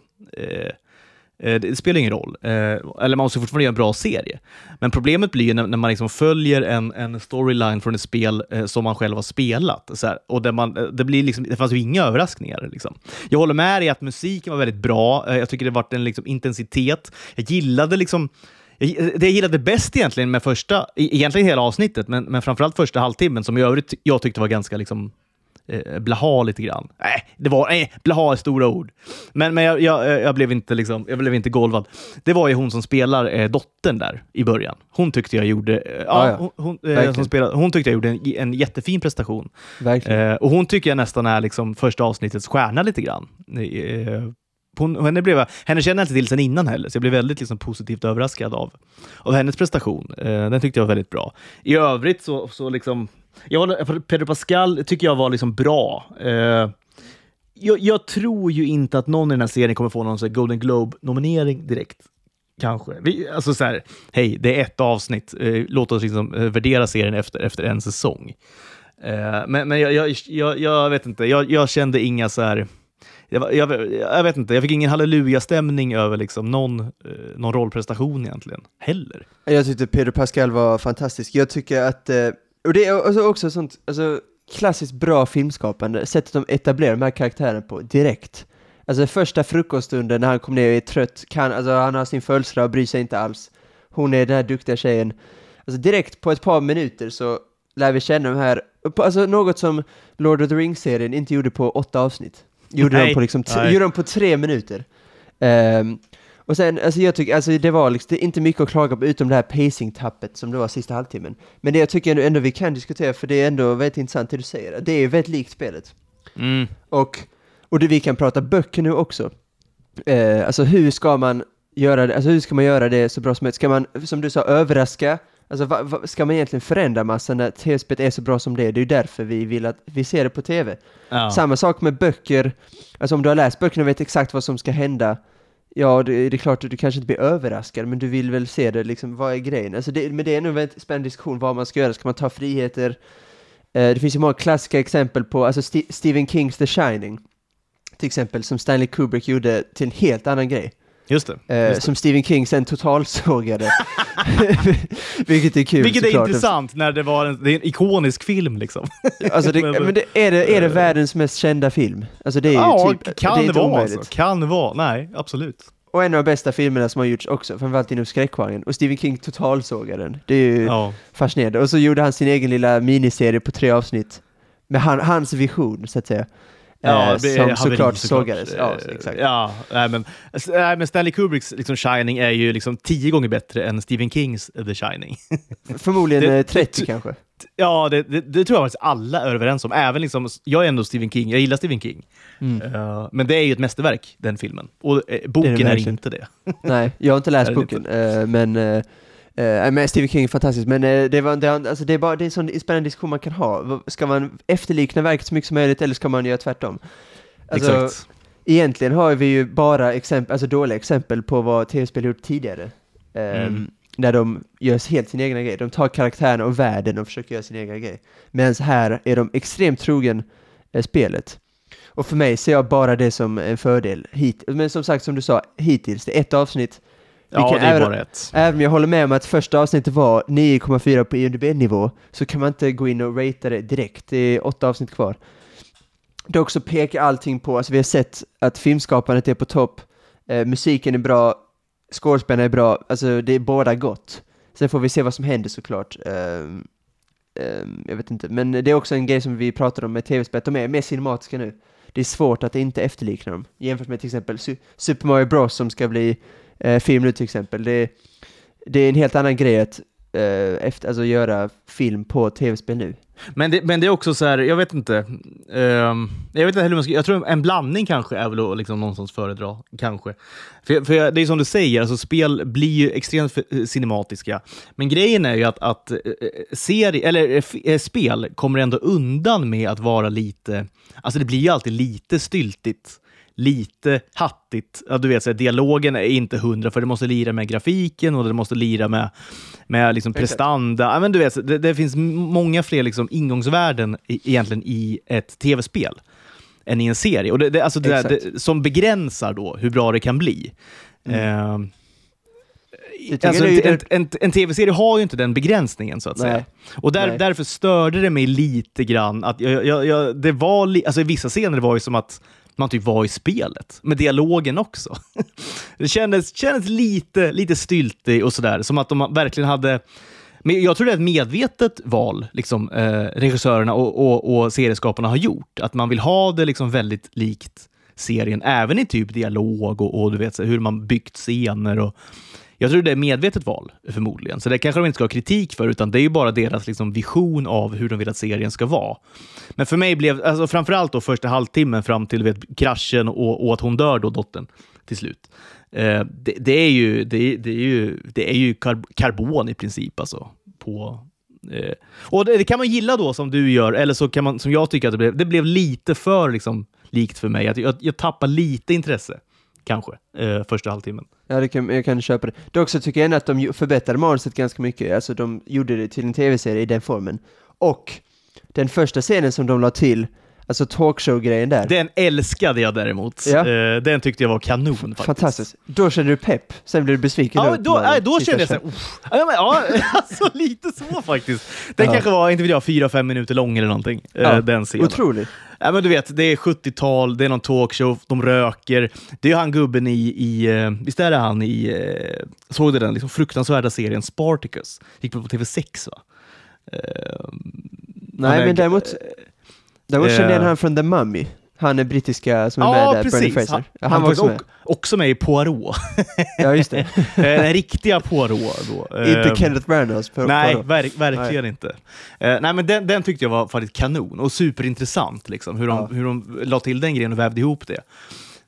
Speaker 1: Eh, det spelar ingen roll. Eh, eller man måste fortfarande göra en bra serie. Men problemet blir ju när, när man liksom följer en, en storyline från ett spel eh, som man själv har spelat. Så här, och där man, det, blir liksom, det fanns ju inga överraskningar. Liksom. Jag håller med dig att musiken var väldigt bra. jag tycker det var en liksom, intensitet. Jag gillade liksom det jag gillade bäst egentligen med första, e-, egentligen hela avsnittet, men, men framförallt första halvtimmen som i övrigt jag tyckte var ganska liksom, eh, blaha lite grann. Nej, det var, nej, blaha är stora ord. Men, men jag, jag, jag, blev inte liksom, jag blev inte golvad. Det var ju hon som spelar eh, dottern där i början. Hon tyckte jag gjorde, eh, ja, ja. Hon, hon, eh, som spelade, hon tyckte jag gjorde en, en jättefin prestation.
Speaker 2: Eh,
Speaker 1: och hon tycker jag nästan är liksom första avsnittets stjärna lite grann. Eh, hon, henne, blev, henne känner jag inte till sen innan heller, så jag blev väldigt liksom, positivt överraskad av, av hennes prestation. Eh, den tyckte jag var väldigt bra. I övrigt så, så liksom, Ja, Pedro Pascal tycker jag var liksom bra. Eh, jag, jag tror ju inte att någon i den här serien kommer få någon så här Golden Globe-nominering direkt. Kanske. Vi, alltså så här, hej, det är ett avsnitt. Eh, låt oss liksom eh, värdera serien efter, efter en säsong. Eh, men men jag, jag, jag, jag vet inte, jag, jag kände inga så här... Jag, jag, jag vet inte, jag fick ingen halleluja-stämning över liksom någon, eh, någon rollprestation egentligen, heller.
Speaker 2: Jag tyckte Peter Pascal var fantastisk. Jag tycker att, eh, och det är alltså också sånt, alltså klassiskt bra filmskapande, sättet de etablerar de här karaktärerna på direkt. Alltså första frukoststunden när han kom ner och är trött, kan, alltså han har sin födelsedag och bryr sig inte alls. Hon är den här duktiga tjejen. Alltså direkt på ett par minuter så lär vi känna de här, alltså något som Lord of the Rings-serien inte gjorde på åtta avsnitt. Gjorde de på liksom, gjorde de på tre minuter. Ehm, och sen, alltså jag tycker, alltså det var liksom, det inte mycket att klaga på utom det här pacing-tappet som det var sista halvtimmen. Men det jag tycker ändå, ändå vi kan diskutera, för det är ändå väldigt intressant det du säger. Det är väldigt likt spelet.
Speaker 1: Mm.
Speaker 2: Och, och det, vi kan prata böcker nu också. Eh, alltså hur ska man göra det, alltså hur ska man göra det så bra som möjligt? Ska man, som du sa, överraska? Alltså va, va, ska man egentligen förändra massan när tv-spelet är så bra som det är? Det är ju därför vi vill att vi ser det på tv.
Speaker 1: Ja.
Speaker 2: Samma sak med böcker, alltså om du har läst böckerna och vet exakt vad som ska hända, ja det, det är klart att du kanske inte blir överraskad, men du vill väl se det, liksom, vad är grejen? Alltså det, men det är nog en väldigt spännande diskussion vad man ska göra, ska man ta friheter? Eh, det finns ju många klassiska exempel på, alltså St Stephen Kings The Shining, till exempel, som Stanley Kubrick gjorde till en helt annan grej.
Speaker 1: Just det.
Speaker 2: Eh,
Speaker 1: Just det.
Speaker 2: som Stephen King sen totalsågade. [LAUGHS] [LAUGHS] Vilket är kul
Speaker 1: Vilket är
Speaker 2: såklart.
Speaker 1: intressant när det var en, det är en ikonisk film liksom. [LAUGHS]
Speaker 2: Alltså det, men det, är, det, är det världens mest kända film? Alltså det är ju
Speaker 1: ja,
Speaker 2: typ,
Speaker 1: kan
Speaker 2: det
Speaker 1: det,
Speaker 2: är inte
Speaker 1: vara alltså. Kan det vara. Nej, absolut.
Speaker 2: Och en av de bästa filmerna som har gjorts också, framförallt inom skräckgenren. Och Stephen King totalsågade den. Det är ju
Speaker 1: Ja.
Speaker 2: fascinerande. Och så gjorde han sin egen lilla miniserie på tre avsnitt. Med han, hans vision, så att säga.
Speaker 1: Ja,
Speaker 2: eh,
Speaker 1: det
Speaker 2: som såklart sågades. Ja,
Speaker 1: Eh,
Speaker 2: exakt.
Speaker 1: Ja, nej, men, nej, men Stanley Kubricks liksom, Shining är ju liksom tio gånger bättre än Stephen Kings The Shining. [LAUGHS]
Speaker 2: Förmodligen
Speaker 1: Det-
Speaker 2: eh, 30
Speaker 1: det-
Speaker 2: kanske.
Speaker 1: ja, det, det, tror jag faktiskt alla är överens om. Även liksom, jag är ändå Stephen King, jag gillar Stephen King.
Speaker 2: Mm.
Speaker 1: Eh, men det är ju ett mästerverk, den filmen. Och eh, boken är,
Speaker 2: verkligen.
Speaker 1: inte det.
Speaker 2: Nej, jag har inte läst [LAUGHS]
Speaker 1: Är
Speaker 2: boken, eh, men eh, eh, men Stephen King är fantastisk, men eh, det, var, det, alltså, det är bara det är en sån spännande diskussion man kan ha. Ska man efterlikna verket så mycket som möjligt eller ska man göra tvärtom? Alltså,
Speaker 1: Exakt.
Speaker 2: Egentligen har vi ju bara exempel, alltså dåliga exempel på vad tv-spel gjort tidigare. Ehm,
Speaker 1: Mm.
Speaker 2: När de gör helt sin egna grej. De tar karaktärerna och världen och försöker göra sin egen grej. Medan här är de extremt trogen eh, spelet. Och för mig ser jag bara det som en fördel hit. Men som sagt, som du sa, hittills, det är ett avsnitt.
Speaker 1: Ja,
Speaker 2: kan
Speaker 1: det är
Speaker 2: även-
Speaker 1: bara ett.
Speaker 2: Även om jag håller med om att första avsnittet var 9,4 på IMDB-nivå så kan man inte gå in och ratea det direkt. Det är åtta avsnitt kvar. Dock så pekar allting på, alltså vi har sett att filmskapandet är på topp, eh, musiken är bra, skådespelarna är bra, alltså det är båda gott. Sen får vi se vad som händer såklart. Ehm, jag vet inte, men det är också en grej som vi pratade om med tv-spel, att de är mer cinematiska nu. Det är svårt att inte efterlikna dem, jämfört med till exempel Su- Super Mario Bros som ska bli eh, film nu till exempel. Det, det är en helt annan grej att eh, efter, alltså göra film på tv-spel nu.
Speaker 1: Men det, men det är också så här, jag vet inte. ehm, jag vet inte heller hur man ska, jag tror en blandning kanske är väl att liksom någonstans föredra, kanske. För, för det är som du säger, alltså spel blir ju extremt cinematiska. Men grejen är ju att, att eh, eh, seri, eller eh, f- spel kommer ändå undan med att vara lite, alltså det blir ju alltid lite styltigt. Lite hattigt. Ja, du vet, så här, dialogen är inte hundra, för det måste lira med grafiken och det måste lira med, med liksom prestanda. Ja, men du vet, det, det finns många fler liksom ingångsvärden i, egentligen i ett tv-spel än i en serie. Och det, det, alltså det, där, det, som begränsar då hur bra det kan bli. Ehm,
Speaker 2: tycker
Speaker 1: alltså, en, en, en, en tv-serie har ju inte den begränsningen så att säga.
Speaker 2: Nej.
Speaker 1: Och där, därför störde det mig lite grann att jag, jag, jag, det var li, alltså i vissa scener var det som att man typ var i spelet, med dialogen också. [LAUGHS] det kändes, kändes lite, lite styltig och sådär, som att de verkligen hade men jag tror det är ett medvetet val, liksom, eh, regissörerna och, och, och serieskaparna har gjort. Att man vill ha det liksom väldigt likt serien, även i typ dialog och, och du vet, så hur man byggt scener. Och, jag tror det är medvetet val, förmodligen. Så det kanske de inte ska ha kritik för, utan det är ju bara deras liksom, vision av hur de vill att serien ska vara. Men för mig blev, alltså, framförallt då första halvtimmen fram till vet, kraschen och, och att hon dör då, dottern, till slut. Eh, det, det är ju, det, det är ju, det är ju kar karbon i princip alltså. På, eh, och det, det kan man gilla då som du gör, eller så kan man, som jag tycker att det blev, det blev lite för liksom, likt för mig. Att jag, jag tappar lite intresse, kanske, eh, första halvtimmen.
Speaker 2: Ja, det kan, jag kan köpa det. Dock så tycker jag ändå att de förbättrade manuset ganska mycket. Alltså de gjorde det till en tv-serie i den formen. Och den första scenen som de la till, alltså talkshow-grejen där.
Speaker 1: Den älskade jag däremot.
Speaker 2: Ja.
Speaker 1: Eh, den tyckte jag var kanon faktiskt.
Speaker 2: Fantastiskt. Då kände du pepp, sen blev du besviken.
Speaker 1: Ja, då, nej, då
Speaker 2: Sista
Speaker 1: kände jag såhär, "Uff." ja, men, ja, [LAUGHS] alltså lite så faktiskt. Den
Speaker 2: Ja.
Speaker 1: kanske var, inte vet jag, fyra, fem minuter lång eller någonting. eh,
Speaker 2: Ja,
Speaker 1: Den scenen.
Speaker 2: Otroligt.
Speaker 1: Ja, men du vet, det är 70-tal, det är någon talkshow, de röker. Det är ju han gubben i, i eh, visst är det han i, eh, såg du den liksom fruktansvärda serien Spartacus? Gick på TV6 va? Eh,
Speaker 2: Nej,
Speaker 1: han är-
Speaker 2: men däremot, däremot
Speaker 1: eh,
Speaker 2: kände jag han från The Mummy. Han är brittiska som är
Speaker 1: Ja,
Speaker 2: med där,
Speaker 1: precis.
Speaker 2: Fraser.
Speaker 1: Han, han,
Speaker 2: var också med.
Speaker 1: också, med i Poirot.
Speaker 2: Ja, just det. [LAUGHS]
Speaker 1: Eh, Den riktiga Poirot då.
Speaker 2: Inte
Speaker 1: Eh,
Speaker 2: Kenneth Branaghs på
Speaker 1: Nej, verk, verkligen inte. Eh, nej, men den, den tyckte jag var faktiskt kanon och superintressant, liksom, hur, de,
Speaker 2: Ja.
Speaker 1: hur de la till den grejen och vävde ihop det.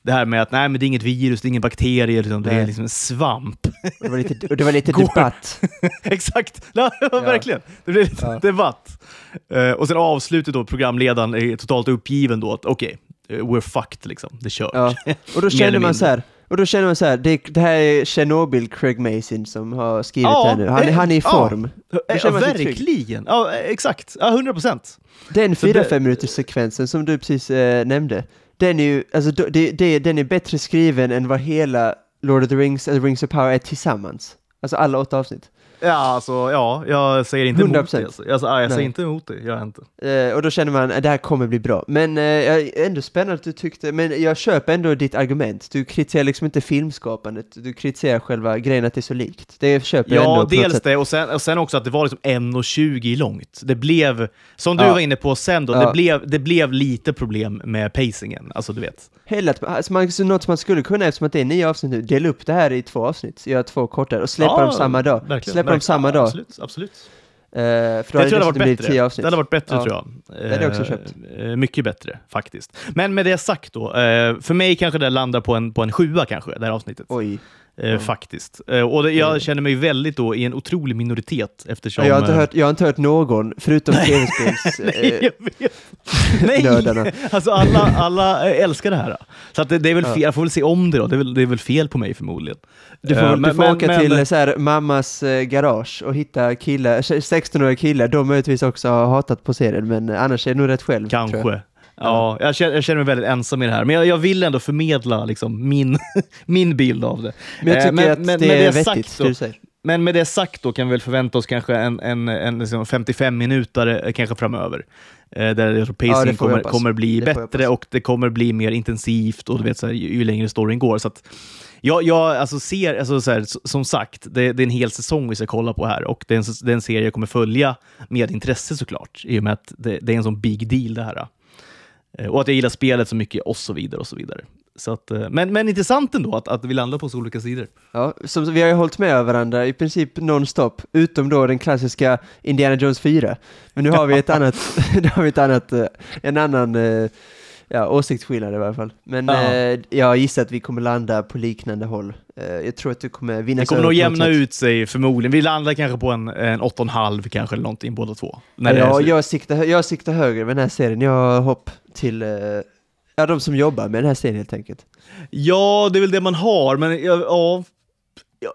Speaker 1: Det här med att nej, men det är inget virus, det är ingen bakterie, liksom, det är liksom en svamp.
Speaker 2: Det var lite, det var lite [LAUGHS] debatt. [LAUGHS]
Speaker 1: Exakt, [LAUGHS] ja, verkligen. Det blev lite
Speaker 2: Ja.
Speaker 1: debatt. Eh, och sen avslutet då, programledaren är totalt uppgiven då, att okej, eh, we're fucked liksom, det är kört.
Speaker 2: Ja. Och då
Speaker 1: eller
Speaker 2: man så här, och då känner man så här, det, det här är Chernobyl Craig Mason som har skrivit
Speaker 1: Ja,
Speaker 2: det här nu. Han, är- han är i
Speaker 1: ja.
Speaker 2: form. Då
Speaker 1: Eh,
Speaker 2: känner trygg.
Speaker 1: verkligen, ja, exakt. Ja, 100 procent.
Speaker 2: Den
Speaker 1: Så
Speaker 2: 4-5
Speaker 1: det-
Speaker 2: minuters sekvensen som du precis eh, nämnde, den är ju, alltså det, det, den är bättre skriven än vad hela Lord of the Rings, eller Rings of Power är tillsammans. Alltså alla åtta avsnitt.
Speaker 1: Ja, alltså, ja, jag säger inte emot
Speaker 2: 100%.
Speaker 1: det. Alltså. Alltså, ja, jag säger
Speaker 2: Nej.
Speaker 1: inte emot det, jag inte.
Speaker 2: Eh, och då känner man att det här kommer bli bra. Men eh, jag ändå spännande att du tyckte, men jag köper ändå ditt argument. Du kritiserar liksom inte filmskapandet, du kritiserar själva grejen att det är så likt. Det köper jag
Speaker 1: Ja,
Speaker 2: ändå på något
Speaker 1: dels det och sen, och sen också att det var liksom 1.20 långt. Det blev, som du
Speaker 2: Ja.
Speaker 1: var inne på sen då,
Speaker 2: Ja.
Speaker 1: det, blev, det blev lite problem med pacingen. Alltså du vet.
Speaker 2: Hela, alltså man, så något man skulle kunna, eftersom att det är nio avsnitt nu, dela upp det här i två avsnitt, göra två kortare och släppa
Speaker 1: Ja,
Speaker 2: dem samma dag.
Speaker 1: verkligen,
Speaker 2: dem
Speaker 1: verkligen.
Speaker 2: samma dag.
Speaker 1: Absolut, absolut.
Speaker 2: Då
Speaker 1: Det tror jag hade varit bättre. Det hade varit bättre
Speaker 2: Ja.
Speaker 1: tror jag.
Speaker 2: Det hade jag också köpt.
Speaker 1: eh, Mycket bättre faktiskt. Men med det sagt då, eh, för mig kanske det landar på en, på en sjua kanske, det här avsnittet.
Speaker 2: Oj.
Speaker 1: Eh, Faktiskt. Eh, och det, jag
Speaker 2: Mm.
Speaker 1: känner mig väldigt då i en otrolig minoritet eftersom...
Speaker 2: jag, har inte
Speaker 1: eh,
Speaker 2: hört, jag har inte hört någon, förutom tv-spels... [LAUGHS]
Speaker 1: Nej. Nej! Alltså alla, alla älskar det här. Så att det, det är väl fel, jag får väl se om det då. Det är väl, det är väl fel på mig förmodligen.
Speaker 2: Du får, du
Speaker 1: men-
Speaker 2: får
Speaker 1: men-
Speaker 2: åka
Speaker 1: men-
Speaker 2: till så här, mammas garage och hitta killar, 16-åriga killar, de möjligtvis också har hatat på serien, men annars är det nog rätt själv.
Speaker 1: Kanske. Ja, jag känner, jag känner mig väldigt ensam i det här, men jag, jag vill ändå förmedla liksom, min, [LAUGHS] min bild av det.
Speaker 2: Men jag
Speaker 1: Eh,
Speaker 2: tycker
Speaker 1: men-
Speaker 2: att
Speaker 1: men-
Speaker 2: det
Speaker 1: med
Speaker 2: är
Speaker 1: det
Speaker 2: vettigt,
Speaker 1: sagt
Speaker 2: det du säger.
Speaker 1: Men med det sagt då kan vi väl förvänta oss kanske en, en, en liksom 55 minuter kanske framöver. Eh, där jag tror
Speaker 2: Ja,
Speaker 1: pacing
Speaker 2: vi
Speaker 1: kommer, kommer bli
Speaker 2: Det
Speaker 1: bättre och det kommer bli mer intensivt och du vet, så här, ju, ju längre storyn går. Så att, jag, jag alltså ser, alltså så här, som sagt, det, det är en hel säsong vi ska kolla på här och det är en, det är en serie jag kommer följa med intresse såklart, i och med att det, det är en sån big deal det här. Eh, Och att jag gillar spelet så mycket och så vidare. och så vidare. Så att, eh, men, men intressant ändå att, att vi landar på så olika sidor.
Speaker 2: Ja, som, vi har ju hållit med varandra i princip nonstop, utom då den klassiska Indiana Jones 4. Men nu har vi ett [LAUGHS] annat, [LAUGHS] nu har vi ett annat, eh, en annan ja, åsiktsskillnad i varje fall. Men
Speaker 1: Ja.
Speaker 2: eh, jag gissar att vi kommer landa på liknande håll. Eh, jag tror att du kommer vinna
Speaker 1: Det kommer nog jämna ut sig förmodligen. Vi landar kanske på en, en 8,5 kanske eller någonting båda två. När
Speaker 2: ja, jag, siktar, jag siktar högre med den här serien. Jag hopp till eh, ja, de som jobbar med den här serien helt enkelt.
Speaker 1: ja, det är väl det man har, men ja,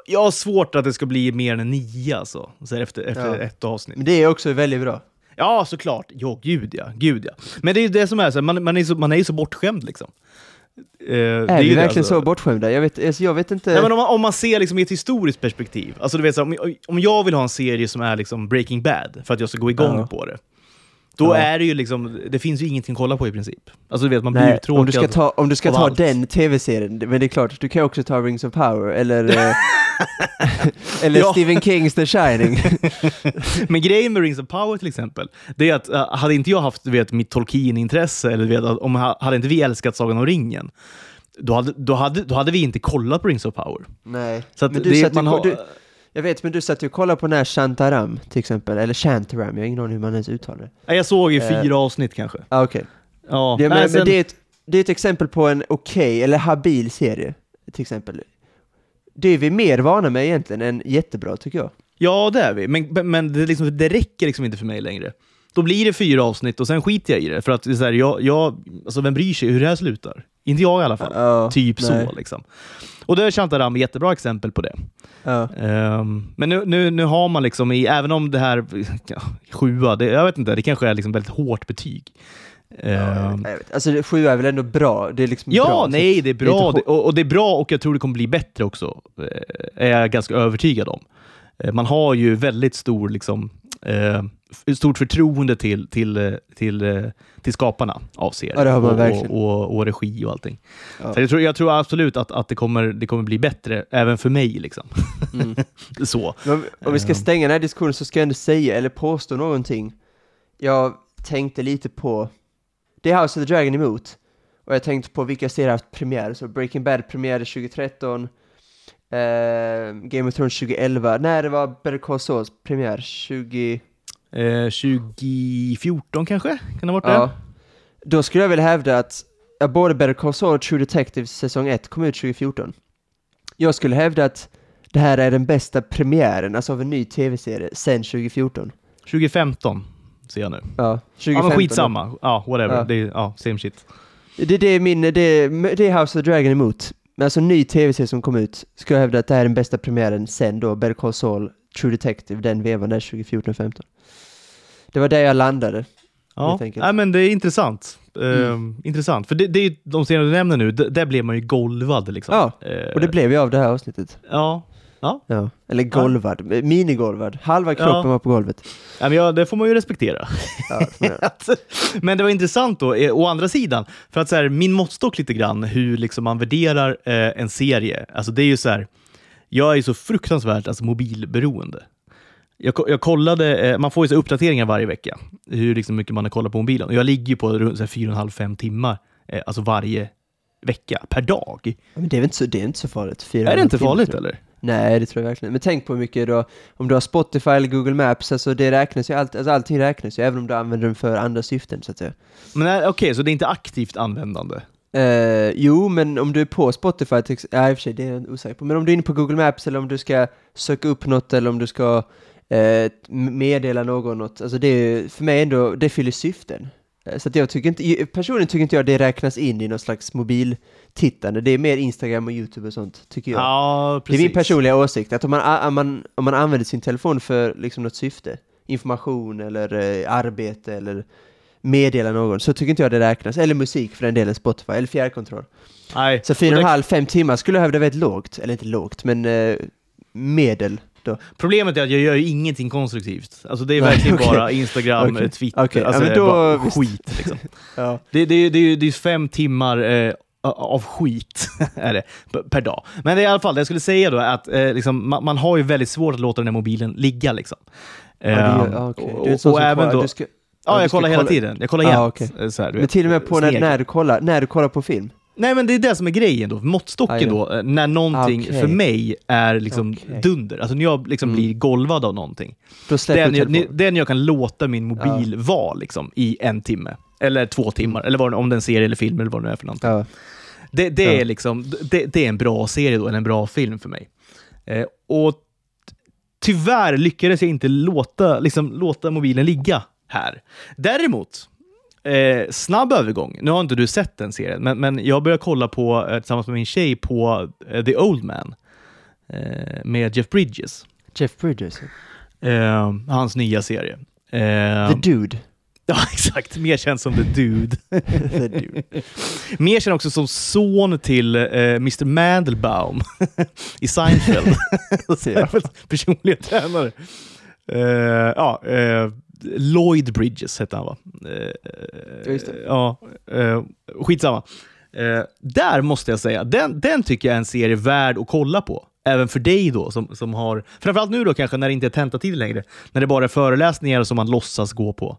Speaker 1: jag, har svårt att det ska bli mer än en 9 alltså, så efter, efter
Speaker 2: Ja.
Speaker 1: ett avsnitt.
Speaker 2: Men det är också väldigt bra.
Speaker 1: Ja, såklart. Ja, gud ja. Gud ja. Men det är ju det som är så här, man, man, är så, man är ju så bortskämd liksom. Eh, det
Speaker 2: Är,
Speaker 1: ju
Speaker 2: vi
Speaker 1: det,
Speaker 2: verkligen
Speaker 1: alltså.
Speaker 2: så bortskämda? Jag vet, alltså, jag vet inte.
Speaker 1: Nej, men om, man, om man ser liksom i ett historiskt perspektiv, alltså du vet, så, om, om jag vill ha en serie som är liksom Breaking Bad för att jag ska gå igång
Speaker 2: Ja.
Speaker 1: på det, då är det ju liksom, det finns ju ingenting att kolla på i princip. Alltså du vet, man blir
Speaker 2: Nej,
Speaker 1: uttråkad.
Speaker 2: om du ska ta, om du ska ta
Speaker 1: allt.
Speaker 2: den tv-serien, men det är klart, du kan också ta Rings of Power, eller, eh, [LAUGHS] eller
Speaker 1: Ja.
Speaker 2: Stephen Kings The Shining. [LAUGHS]
Speaker 1: Men grejen med Rings of Power till exempel, det är att uh, hade inte jag haft du vet, mitt Tolkien-intresse, eller du vet, att om ha- hade inte vi älskat Sagan om ringen, då hade, då, hade, då hade vi inte kollat på Rings of Power.
Speaker 2: Nej,
Speaker 1: Så att
Speaker 2: men du
Speaker 1: det,
Speaker 2: satt ju
Speaker 1: man
Speaker 2: ko-
Speaker 1: har,
Speaker 2: du, jag vet, men du satt ju och kollade på den här Shantaram, till exempel, eller Shantaram, jag har ingen aning hur man ens uttalar det.
Speaker 1: Jag såg ju
Speaker 2: Eh.
Speaker 1: fyra avsnitt kanske.
Speaker 2: Ah, okej.
Speaker 1: Ja,
Speaker 2: Det, men,
Speaker 1: nej,
Speaker 2: men
Speaker 1: sen-
Speaker 2: det, är ett, det är ett exempel på en okej, eller habil serie, till exempel. Det är vi mer vana med egentligen än jättebra, tycker jag.
Speaker 1: ja det är vi. Men, men- det, liksom, det räcker liksom inte för mig längre. Då då blir det fyra avsnitt och sen skiter jag i det. För att det är så här, jag, jag, alltså vem bryr sig hur det här slutar? Inte jag i alla fall.
Speaker 2: Ja,
Speaker 1: typ
Speaker 2: nej.
Speaker 1: så. Liksom. Och det är Shantaram jättebra exempel på det.
Speaker 2: Ja.
Speaker 1: Ehm, men nu, nu, nu har man liksom, i, även om det här, ja, [LAUGHS] sjua, det, jag vet inte, det kanske är liksom väldigt hårt betyg.
Speaker 2: Jag vet. Alltså det- sju är väl ändå bra? Det är liksom
Speaker 1: Ja,
Speaker 2: bra,
Speaker 1: nej, det är bra. Det, och, och det är bra och jag tror det kommer bli bättre också. eh, är jag ganska övertygad om. Eh, man har ju väldigt stor, liksom, eh, stort förtroende till, till, eh, till, eh, till skaparna av serien.
Speaker 2: Ja,
Speaker 1: och, och, och, regi och allting.
Speaker 2: Ja.
Speaker 1: Så jag, tror, jag tror absolut att, att det, kommer, det kommer bli bättre, även för mig. Liksom.
Speaker 2: Mm. [LAUGHS]
Speaker 1: så.
Speaker 2: Men Om, vi ska
Speaker 1: Ehm.
Speaker 2: stänga den här diskussionen så ska jag ändå säga, eller påstå någonting. Jag tänkte lite på, det är House of the Dragon emot. Och jag tänkte på vilka serier har haft premiär. Så Breaking Bad premiärade 2013, eh, Game of Thrones 2011. När det var Better Call Sauls premiär? 20...
Speaker 1: Eh, 2014 kanske? Kan det ha varit
Speaker 2: Ja.
Speaker 1: det?
Speaker 2: Då skulle jag vilja hävda att både Better Call Saul och True Detective säsong 1 kom ut 2014. Jag skulle hävda att det här är den bästa premiären, alltså av en ny tv-serie, sen 2014.
Speaker 1: 2015 ser jag nu.
Speaker 2: Ja, 2015.
Speaker 1: Ja, men skitsamma. Ja, whatever.
Speaker 2: Ja.
Speaker 1: Det är, ja, same shit.
Speaker 2: Det, det, är min, det, det är House of the Dragon emot. Men alltså ny tv-serie som kom ut, skulle jag hävda att det här är den bästa premiären sen då, Better Call Saul, True Detective, den vevan där 2014-15. Det var där jag landade.
Speaker 1: Ja. Nej, men det är intressant.
Speaker 2: Mm.
Speaker 1: Ehm, intressant. För det, det är ju de serier du nämner nu, där blev man ju golvad. Liksom.
Speaker 2: Ja,
Speaker 1: Eh,
Speaker 2: Och det blev ju av det här avsnittet.
Speaker 1: Ja. Ja.
Speaker 2: Ja. Eller golvad, minigolvad. Halva kroppen
Speaker 1: Ja.
Speaker 2: var på golvet.
Speaker 1: Ja, men ja, det får man ju respektera.
Speaker 2: Ja, jag. [LAUGHS]
Speaker 1: men det var intressant då, eh, å andra sidan, för att så här, min måttstock lite grann, hur liksom man värderar eh, en serie, alltså det är ju så här, jag är så fruktansvärt alltså, mobilberoende. Jag, jag kollade, eh, man får ju uppdateringar varje vecka, hur liksom mycket man har kollat på mobilen. Och jag ligger ju på runt så här, 4,5-5 timmar, eh, alltså varje vecka, per dag.
Speaker 2: Men det är väl inte så, det är inte så farligt? Fyra
Speaker 1: är det inte farligt eller?
Speaker 2: Nej, det tror jag verkligen Men tänk på hur mycket har, om du har Spotify eller Google Maps, alltså det räknas ju, allt, alltså allting räknas ju, även om du använder den för andra syften så att säga.
Speaker 1: Men eh, okej, så det är inte aktivt användande?
Speaker 2: Eh, jo, men om du är på Spotify, till ja, i och för sig, det är jag osäker på, men om du är inne på Google Maps eller om du ska söka upp något eller om du ska eh, meddela någon något, alltså det är för mig ändå, det fyller syften. Eh, Så att jag tycker inte, personligen tycker inte jag det räknas in i någon slags mobiltittande, det är mer Instagram och YouTube och sånt, tycker jag.
Speaker 1: Ja,
Speaker 2: Det är min personliga åsikt, att om man, om man, om man använder sin telefon för liksom något syfte, information eller arbete eller meddela någon, så tycker inte jag det räknas. Eller musik för den delen, Spotify, eller fjärrkontroll.
Speaker 1: Nej.
Speaker 2: Så fyra
Speaker 1: och
Speaker 2: en
Speaker 1: det-
Speaker 2: halv, fem timmar skulle jag hävda väldigt lågt, eller inte lågt, men eh, medel då.
Speaker 1: Problemet är att jag gör ju ingenting konstruktivt. Alltså det är
Speaker 2: Nej,
Speaker 1: verkligen
Speaker 2: okej.
Speaker 1: bara Instagram,
Speaker 2: Okej.
Speaker 1: Twitter,
Speaker 2: Okej, ja,
Speaker 1: alltså det är
Speaker 2: då-
Speaker 1: bara skit. Liksom. [LAUGHS]
Speaker 2: Ja.
Speaker 1: Det, det, det, är ju- det är fem timmar eh, av skit [LAUGHS] är det, per dag. Men det är i alla fall, det jag skulle säga då är att eh, liksom, man, man har ju väldigt svårt att låta den här mobilen ligga. Liksom.
Speaker 2: Ja, det
Speaker 1: Ehm,
Speaker 2: ja, okej.
Speaker 1: och- och även då,
Speaker 2: ska,
Speaker 1: ja, jag kollar hela
Speaker 2: kolla-
Speaker 1: tiden. Jag kollar
Speaker 2: Ja,
Speaker 1: jämt.
Speaker 2: okej.
Speaker 1: eh, så här,
Speaker 2: Men till och med på när, när, du kollar, när du kollar på film?
Speaker 1: Nej, men det är det som är grejen då. Måttstocken
Speaker 2: Aj då.
Speaker 1: eh, när någonting
Speaker 2: Okej.
Speaker 1: för mig är liksom
Speaker 2: Okej.
Speaker 1: dunder. Alltså när jag liksom
Speaker 2: Mm.
Speaker 1: blir golvad av någonting. Den
Speaker 2: du
Speaker 1: jag,
Speaker 2: telefonen.
Speaker 1: den jag kan låta min mobil vara liksom, i en timme. Eller två timmar, eller vad, det- om det är en serie eller film eller vad det nu är för någonting.
Speaker 2: Ja.
Speaker 1: Det, det,
Speaker 2: Ja.
Speaker 1: är liksom, det, det är en bra serie då, eller en bra film för mig. Eh, och tyvärr lyckades jag inte låta, liksom, låta mobilen ligga här. Däremot, eh, snabb övergång. Nu har inte du sett den serien, men, men jag började kolla på, eh, tillsammans med min tjej på eh, The Old Man eh, med Jeff Bridges.
Speaker 2: Jeff Bridges.
Speaker 1: Eh, hans nya serie.
Speaker 2: The Dude. [LAUGHS]
Speaker 1: Ja, exakt. Mer känd som The Dude. [LAUGHS]
Speaker 2: The Dude. [LAUGHS]
Speaker 1: Mer känd också som son till eh, Mr Mandelbaum i Seinfeld. Personliga tränare. Eh, ja, eh, Lloyd Bridges hette han va? Eh,
Speaker 2: just det.
Speaker 1: Ja, eh, skitsamma. Eh, där måste jag säga, den, den tycker jag är en serie värd att kolla på. Även för dig då, som, som har, framförallt nu då kanske när det inte är tentatid längre, när det bara är föreläsningar som man låtsas gå på.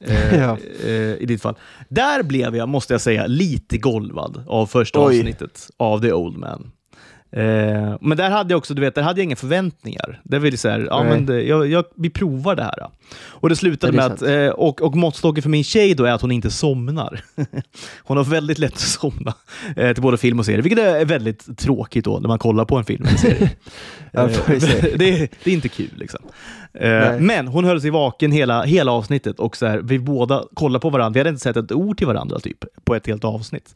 Speaker 1: Eh, [LAUGHS]
Speaker 2: Ja.
Speaker 1: eh, I ditt fall. Där blev jag, måste jag säga, lite golvad av första
Speaker 2: Oj.
Speaker 1: avsnittet av The Old Man. Eh, men där hade jag också, du vet, där hade jag inga förväntningar. Där ville så här, ja, men det, jag, jag, vi provar det här. Och det slutade
Speaker 2: Ja, det
Speaker 1: med att, eh, och, och måttstocken för min tjej då är att hon inte somnar. [LAUGHS] hon har väldigt lätt att somna eh, till både film och serie, vilket är väldigt tråkigt då när man kollar på en film eller serie. [LAUGHS]
Speaker 2: Ja.
Speaker 1: Eh, [LAUGHS] det, är- det är inte kul liksom. Eh, men hon höll sig vaken hela, hela avsnittet och så här, vi båda kollade på varandra. Vi hade inte sett ett ord till varandra typ på ett helt avsnitt.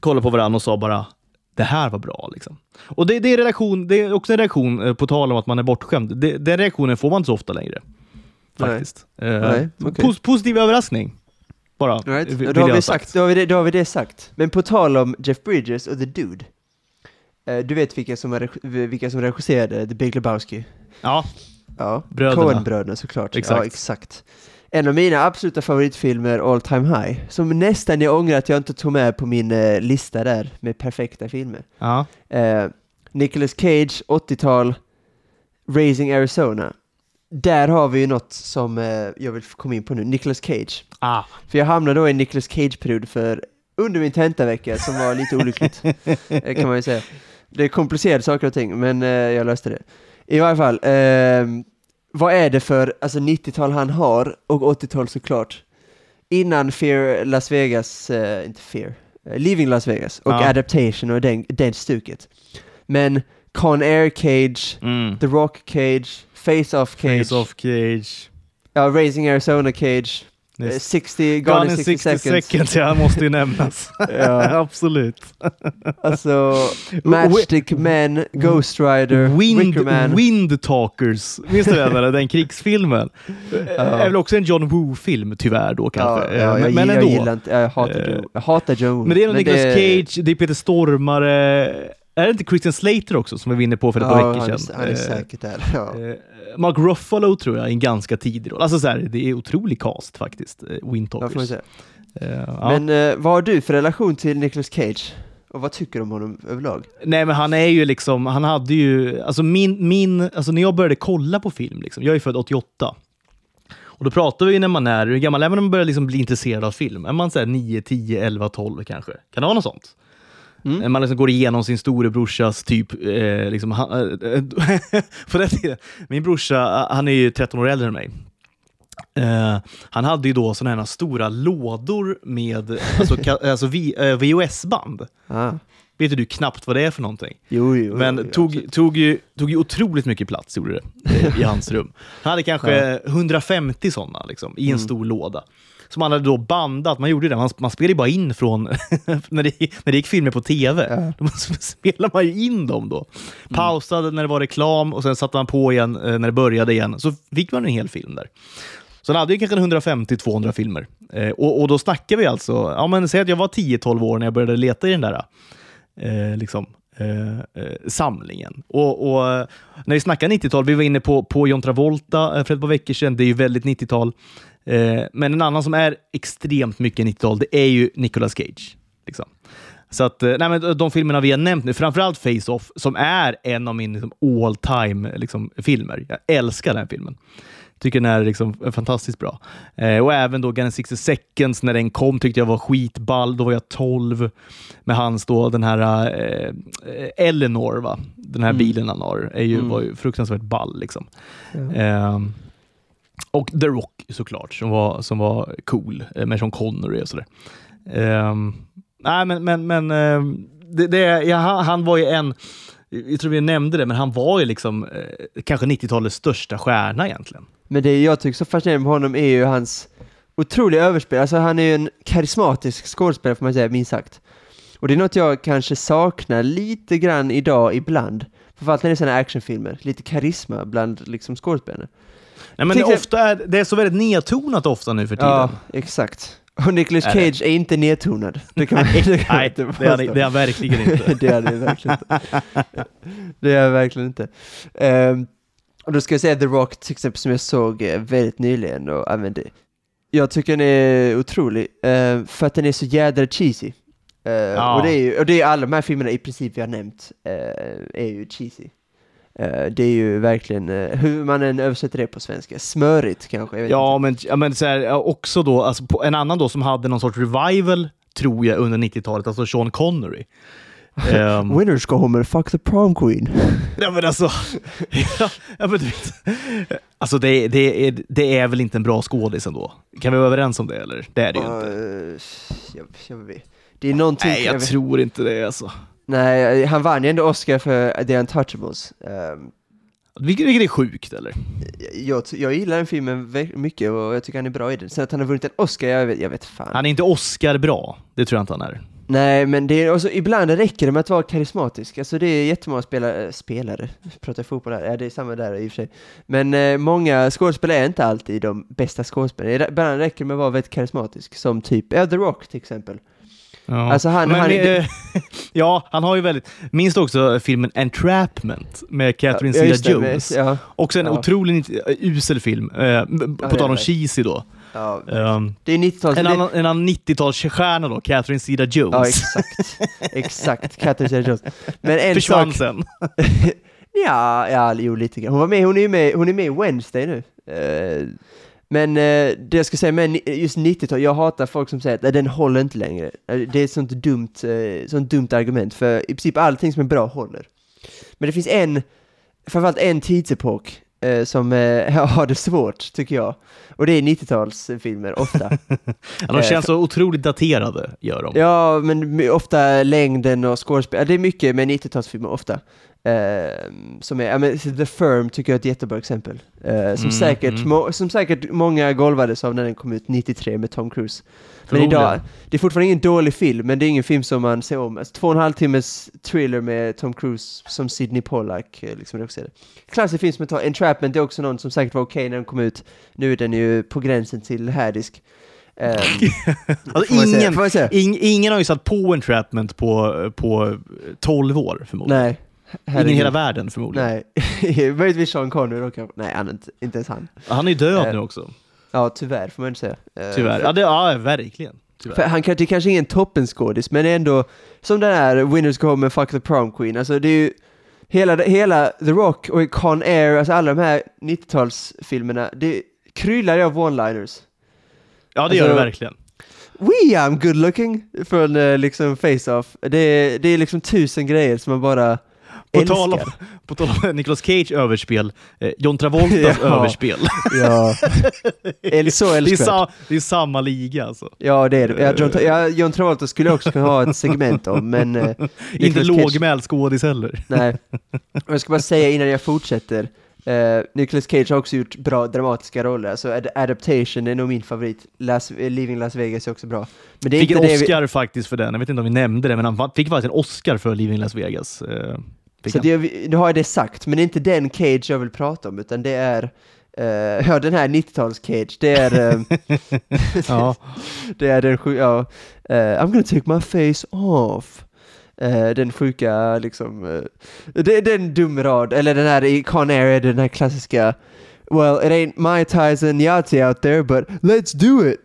Speaker 1: Kollade på varandra och sa bara det här var bra. Liksom. Och det, det, är relation, det är också en reaktion, eh, på tal om att man är bortskämd. Det, den reaktionen får man inte så ofta längre.
Speaker 2: Nej.
Speaker 1: Faktiskt. Eh,
Speaker 2: Nej, okej.
Speaker 1: pos, positiv överraskning. Bara.
Speaker 2: Right. Då, har vi
Speaker 1: ha
Speaker 2: sagt, då, har vi det, då har vi det sagt. Men på tal om Jeff Bridges och The Dude. Eh, du vet vilka som, vilka som regisserade The Big Lebowski?
Speaker 1: Ja,
Speaker 2: Ja,
Speaker 1: Bröderna.
Speaker 2: Coen-bröderna såklart.
Speaker 1: Exakt.
Speaker 2: Ja, exakt. En av mina absoluta favoritfilmer all time high, som nästan jag ångrar att jag inte tog med på min eh, lista där med perfekta filmer.
Speaker 1: ja.
Speaker 2: Eh, Nicolas Cage, 80-tal, Raising Arizona. Där har vi ju något som eh, jag vill komma in på nu, Nicolas Cage.
Speaker 1: Ah.
Speaker 2: För jag hamnade då i en Nicolas Cage-period för under min tentavecka som var lite olyckligt, [LAUGHS] eh, kan man ju säga. Det är komplicerade saker och ting, men eh, jag löste det. I varje fall, ehm, vad är det för alltså 90-tal han har, och 80-tal såklart, innan Fear Las Vegas, eh, inte Fear, eh, Leaving Las Vegas och
Speaker 1: Ja.
Speaker 2: Adaptation och den, den stuket. Men Con Air Cage,
Speaker 1: Mm.
Speaker 2: The Rock Cage, Face Off Cage,
Speaker 1: Face off cage.
Speaker 2: ja, Raising Arizona Cage,
Speaker 1: Yes.
Speaker 2: 60, Gone, in
Speaker 1: in
Speaker 2: 60,
Speaker 1: 60
Speaker 2: seconds.
Speaker 1: seconds, ja, måste ju nämnas. [LAUGHS] [LAUGHS]
Speaker 2: Ja.
Speaker 1: Absolut.
Speaker 2: Alltså, [LAUGHS] Matchstick Men, Ghost Rider,
Speaker 1: Wind. Wind Talkers, minns du den? den krigsfilmen? Är väl också en John Woo-film, tyvärr då
Speaker 2: Ja,
Speaker 1: kanske.
Speaker 2: ja,
Speaker 1: Eh,
Speaker 2: jag,
Speaker 1: men, men
Speaker 2: jag
Speaker 1: ändå.
Speaker 2: gillar inte, jag hatar,
Speaker 1: Eh,
Speaker 2: Joe, jag hatar Joe Woo.
Speaker 1: Men det är Nicolas Cage, det är Peter Stormare. Är det inte Christian Slater också som vi var inne på för ett par
Speaker 2: Ja,
Speaker 1: veckor
Speaker 2: han är,
Speaker 1: sedan?
Speaker 2: han är säkert där. Ja.
Speaker 1: Mark Ruffalo tror jag i en ganska tidig roll. Alltså så här, det är otrolig cast faktiskt, eh, Wind
Speaker 2: Ja.
Speaker 1: Eh, ja.
Speaker 2: Men eh, vad har du för relation till Nicolas Cage? Och vad tycker du om honom överlag?
Speaker 1: Nej men han är ju liksom, han hade ju, alltså min, min, alltså när jag började kolla på film, liksom, jag är född 88. Och då pratar vi ju när man är, hur gammal är man när man börjar liksom bli intresserad av film? Är man så här 9, 10, 11, 12 kanske? Kan det vara något sånt?
Speaker 2: Mm.
Speaker 1: När man liksom går igenom sin storebrorsas typ, eh, liksom, han, eh, [LAUGHS] på den tiden, min brorsa, han är ju 13 år äldre än mig. Eh, han hade ju då sådana här stora lådor med alltså, [LAUGHS] alltså, eh, VHS-band.
Speaker 2: Ah.
Speaker 1: Vet du knappt vad det är för någonting?
Speaker 2: Jo, jo.
Speaker 1: Men
Speaker 2: jo,
Speaker 1: tog,
Speaker 2: absolut.
Speaker 1: tog, ju, tog ju otroligt mycket plats, gjorde det, eh, i hans [LAUGHS] rum. Han hade kanske 150 sådana liksom, i en
Speaker 2: Mm.
Speaker 1: stor låda. Som han hade då bandat, man gjorde det, man, man spelade ju bara in från, [LAUGHS] när, det, när det gick filmer på tv,
Speaker 2: Ja. [LAUGHS]
Speaker 1: då spelade man ju in dem då. Pausade när det var reklam och sen satte man på igen eh, när det började igen, så fick man en hel film där. Så han hade ju kanske 150-200 filmer. Eh, och, och då snackar vi alltså, ja men säg att jag var 10-12 år när jag började leta i den där eh, liksom, eh, eh, samlingen. Och, och eh, när vi snackar 90-tal, vi var inne på, på John Travolta eh, för ett par veckor sedan, det är ju väldigt 90-tal. Eh, men en annan som är extremt mycket 90-tal, det är ju Nicolas Cage. Liksom. Så att, eh, nej, men de filmerna vi har nämnt nu, framförallt Face-Off, som är en av mina liksom, all time liksom. Jag älskar den filmen. Tycker den är liksom fantastiskt bra. Eh, och även då Gun 60 seconds, när den kom, tyckte jag var skitball. Då var jag 12 med hans då, den här eh, Eleanor, va? den här
Speaker 2: Mm.
Speaker 1: bilen han har, är ju,
Speaker 2: Mm.
Speaker 1: var ju fruktansvärt ball. Liksom.
Speaker 2: Ja.
Speaker 1: Ehm, och The Rock såklart, som var, som var cool eh, med Sean Connery och sådär. Um, nej, men, men, men ehm, det, det, ja, han, var ju en, jag tror vi nämnde det, men han var ju liksom eh, kanske 90-talets största stjärna egentligen.
Speaker 2: Men det jag tycker så fascinerande med honom är ju hans otroliga överspel. Alltså han är ju en karismatisk skådespelare får man säga, minst sagt. Och det är något jag kanske saknar lite grann idag ibland. Framförallt när det är sådana actionfilmer. Lite karisma bland liksom skådespelarna.
Speaker 1: Nej, men det, ofta är, det är så väldigt nedtonat ofta nu för tiden.
Speaker 2: Ja, exakt. Och Nicolas Cage är inte nedtonad. Det kan man, [LAUGHS] det kan
Speaker 1: Nej,
Speaker 2: inte
Speaker 1: det är, han, det är han verkligen inte. [LAUGHS]
Speaker 2: det är det verkligen inte. Det är jag verkligen inte. Ehm, och då ska jag säga The Rock till exempel som jag såg eh, väldigt nyligen och använde. Jag tycker den är otrolig eh, för att den är så jädra cheesy. Eh,
Speaker 1: Ja.
Speaker 2: och, det är ju, och det är alla de här filmerna i princip vi har nämnt eh, är ju cheesy. Eh, det är ju verkligen, eh, hur man än översätter det på svenska, smörigt kanske. Jag
Speaker 1: Ja,
Speaker 2: inte.
Speaker 1: men, ja, men så här, också då, alltså, på, en annan då som hade någon sorts revival, tror jag, under 90-talet, alltså Sean Connery. [LAUGHS] Ehm,
Speaker 2: Winners go home and fuck the prom queen. [LAUGHS]
Speaker 1: ja men alltså, [LAUGHS] ja, ja, men alltså det, det, är, det är väl inte en bra skådis ändå? Kan vi vara överens om det eller? Det är det ju inte.
Speaker 2: Uh, jag, jag. Det är någonting...
Speaker 1: Nej, jag
Speaker 2: vet-
Speaker 1: tror inte det alltså.
Speaker 2: Nej, han vann ju ändå Oscar för The Untouchables. Um,
Speaker 1: Vilket, vilket är sjukt eller?
Speaker 2: jag, jag gillar den filmen mycket och jag tycker han är bra i den. Sen att han har vunnit en Oscar, jag vet, jag vet fan.
Speaker 1: Han är inte Oscar bra, det tror jag inte han är.
Speaker 2: Nej, men det är också, ibland räcker det med att vara karismatisk. Alltså det är jättemånga spelare, spelare, pratar jag fotboll här? Ja, det är samma där i och för sig. Men eh, många skådespelare är inte alltid de bästa skådespelarna. Ibland räcker det med att vara väldigt karismatisk, som typ, ja, The Rock till exempel.
Speaker 1: Ja.
Speaker 2: Alltså han-
Speaker 1: Men,
Speaker 2: han-
Speaker 1: eh, [LAUGHS] ja, han har ju väldigt... Minns du också filmen Entrapment med Catherine
Speaker 2: Ja, det,
Speaker 1: Zeta-Jones?
Speaker 2: Ja,
Speaker 1: Också en
Speaker 2: Ja.
Speaker 1: otroligt eh, usel film. Eh,
Speaker 2: Ja,
Speaker 1: på
Speaker 2: det
Speaker 1: tal om
Speaker 2: det.
Speaker 1: cheesy då.
Speaker 2: ja.
Speaker 1: Um,
Speaker 2: Det är 90-tals...
Speaker 1: en
Speaker 2: det-
Speaker 1: annan, en annan 90-talsstjärna då, Catherine
Speaker 2: Ja,
Speaker 1: Zeta-Jones.
Speaker 2: exakt. exakt. Catherine Zeta-Jones. Men en
Speaker 1: Försvann
Speaker 2: sak...
Speaker 1: sen. [LAUGHS]
Speaker 2: Ja, ja, jo lite grann. Hon var med, hon är med, hon är med i Wednesday nu. Eh, men eh, det jag ska säga med just 90-tal, jag hatar folk som säger att "Nej, den håller inte längre. Eh, Det är ett sånt dumt, eh, sånt dumt argument, för i princip allting som är bra håller. Men det finns en, framförallt en tidsepok eh, som eh, [LAUGHS] har det svårt, tycker jag. Och det är 90-talsfilmer, ofta. [LAUGHS]
Speaker 1: Ja, de
Speaker 2: Eh,
Speaker 1: känns så otroligt daterade, gör de.
Speaker 2: Ja, men ofta längden och skådespel. Det är mycket med 90-talsfilmer ofta. Eh, som är, ja, men The Firm tycker jag är ett jättebra exempel. Eh, som,
Speaker 1: Mm,
Speaker 2: säkert,
Speaker 1: mm.
Speaker 2: må, som säkert många golvades av när den kom ut 93 med Tom Cruise. Men idag, det är fortfarande ingen dålig film, men det är ingen film som man ser om. Alltså, två och en halv timmes thriller med Tom Cruise som Sidney Pollack eh, liksom regisserade. Klassisk film som jag tar, Entrapment är också någon som säkert var okej när den kom ut. Nu är den ju på gränsen till härdisk. Eh, [LAUGHS]
Speaker 1: Alltså, ingen,
Speaker 2: säga.
Speaker 1: ing, ingen har ju satt på Entrapment på, på 12 år förmodligen.
Speaker 2: Nej.
Speaker 1: Ingen i hela världen förmodligen.
Speaker 2: Nej, [LAUGHS] möjligtvis Sean Connery då kanske. Nej, han inte, inte ens han.
Speaker 1: Han är ju död
Speaker 2: Eh,
Speaker 1: nu också.
Speaker 2: Ja, tyvärr får man inte säga. Eh,
Speaker 1: Tyvärr. Ja, det, ja verkligen.
Speaker 2: han kan, det är kanske ingen toppenskådis, men ändå som den här Winners Go Home and Fuck the Prom Queen. Alltså det är ju hela, hela The Rock och Con Air, alltså alla de här 90-talsfilmerna, det kryllar ju av one-liners.
Speaker 1: Ja, det gör det
Speaker 2: alltså,
Speaker 1: verkligen.
Speaker 2: We I'm good looking! Från eh, liksom Face-Off. Det, det är liksom tusen grejer som man bara
Speaker 1: På
Speaker 2: älskar.
Speaker 1: tal, om, [LAUGHS] på tal om Nicolas Cage överspel, eh, John Travoltas [LAUGHS]
Speaker 2: Ja.
Speaker 1: överspel. [LAUGHS]
Speaker 2: Ja. Så
Speaker 1: Det är, sa, det är samma liga alltså.
Speaker 2: Ja, det är det. Ja, John, Tra- ja, John Travolta skulle jag också kunna ha ett segment om, men... Eh,
Speaker 1: Inte lågmäld skådis heller.
Speaker 2: Nej. Jag ska bara säga innan jag fortsätter. Uh, Nicolas Cage har också gjort bra dramatiska roller. Alltså Ad- Adaptation är nog min favorit. Las, eh, Leaving Las Vegas är också bra. Men det är
Speaker 1: Fick en
Speaker 2: inte vi,
Speaker 1: Oscar faktiskt för den. Jag vet inte om vi nämnde det, men han fick faktiskt en Oscar för Leaving Las Vegas. Eh, fick
Speaker 2: Så det, nu har jag det sagt, men det är inte den Cage jag vill prata om, utan det är eh, [LAUGHS] ja, den här 90-tals-Cage, det är, eh, [LAUGHS]
Speaker 1: ja. [LAUGHS]
Speaker 2: det är den sju, ja, eh, I'm gonna take my face off. Eh, den sjuka, liksom, uh, det, det är en dum rad, eller den här i Con Air den här klassiska Well, it ain't my Tyson Yahtzee out there, but let's do it!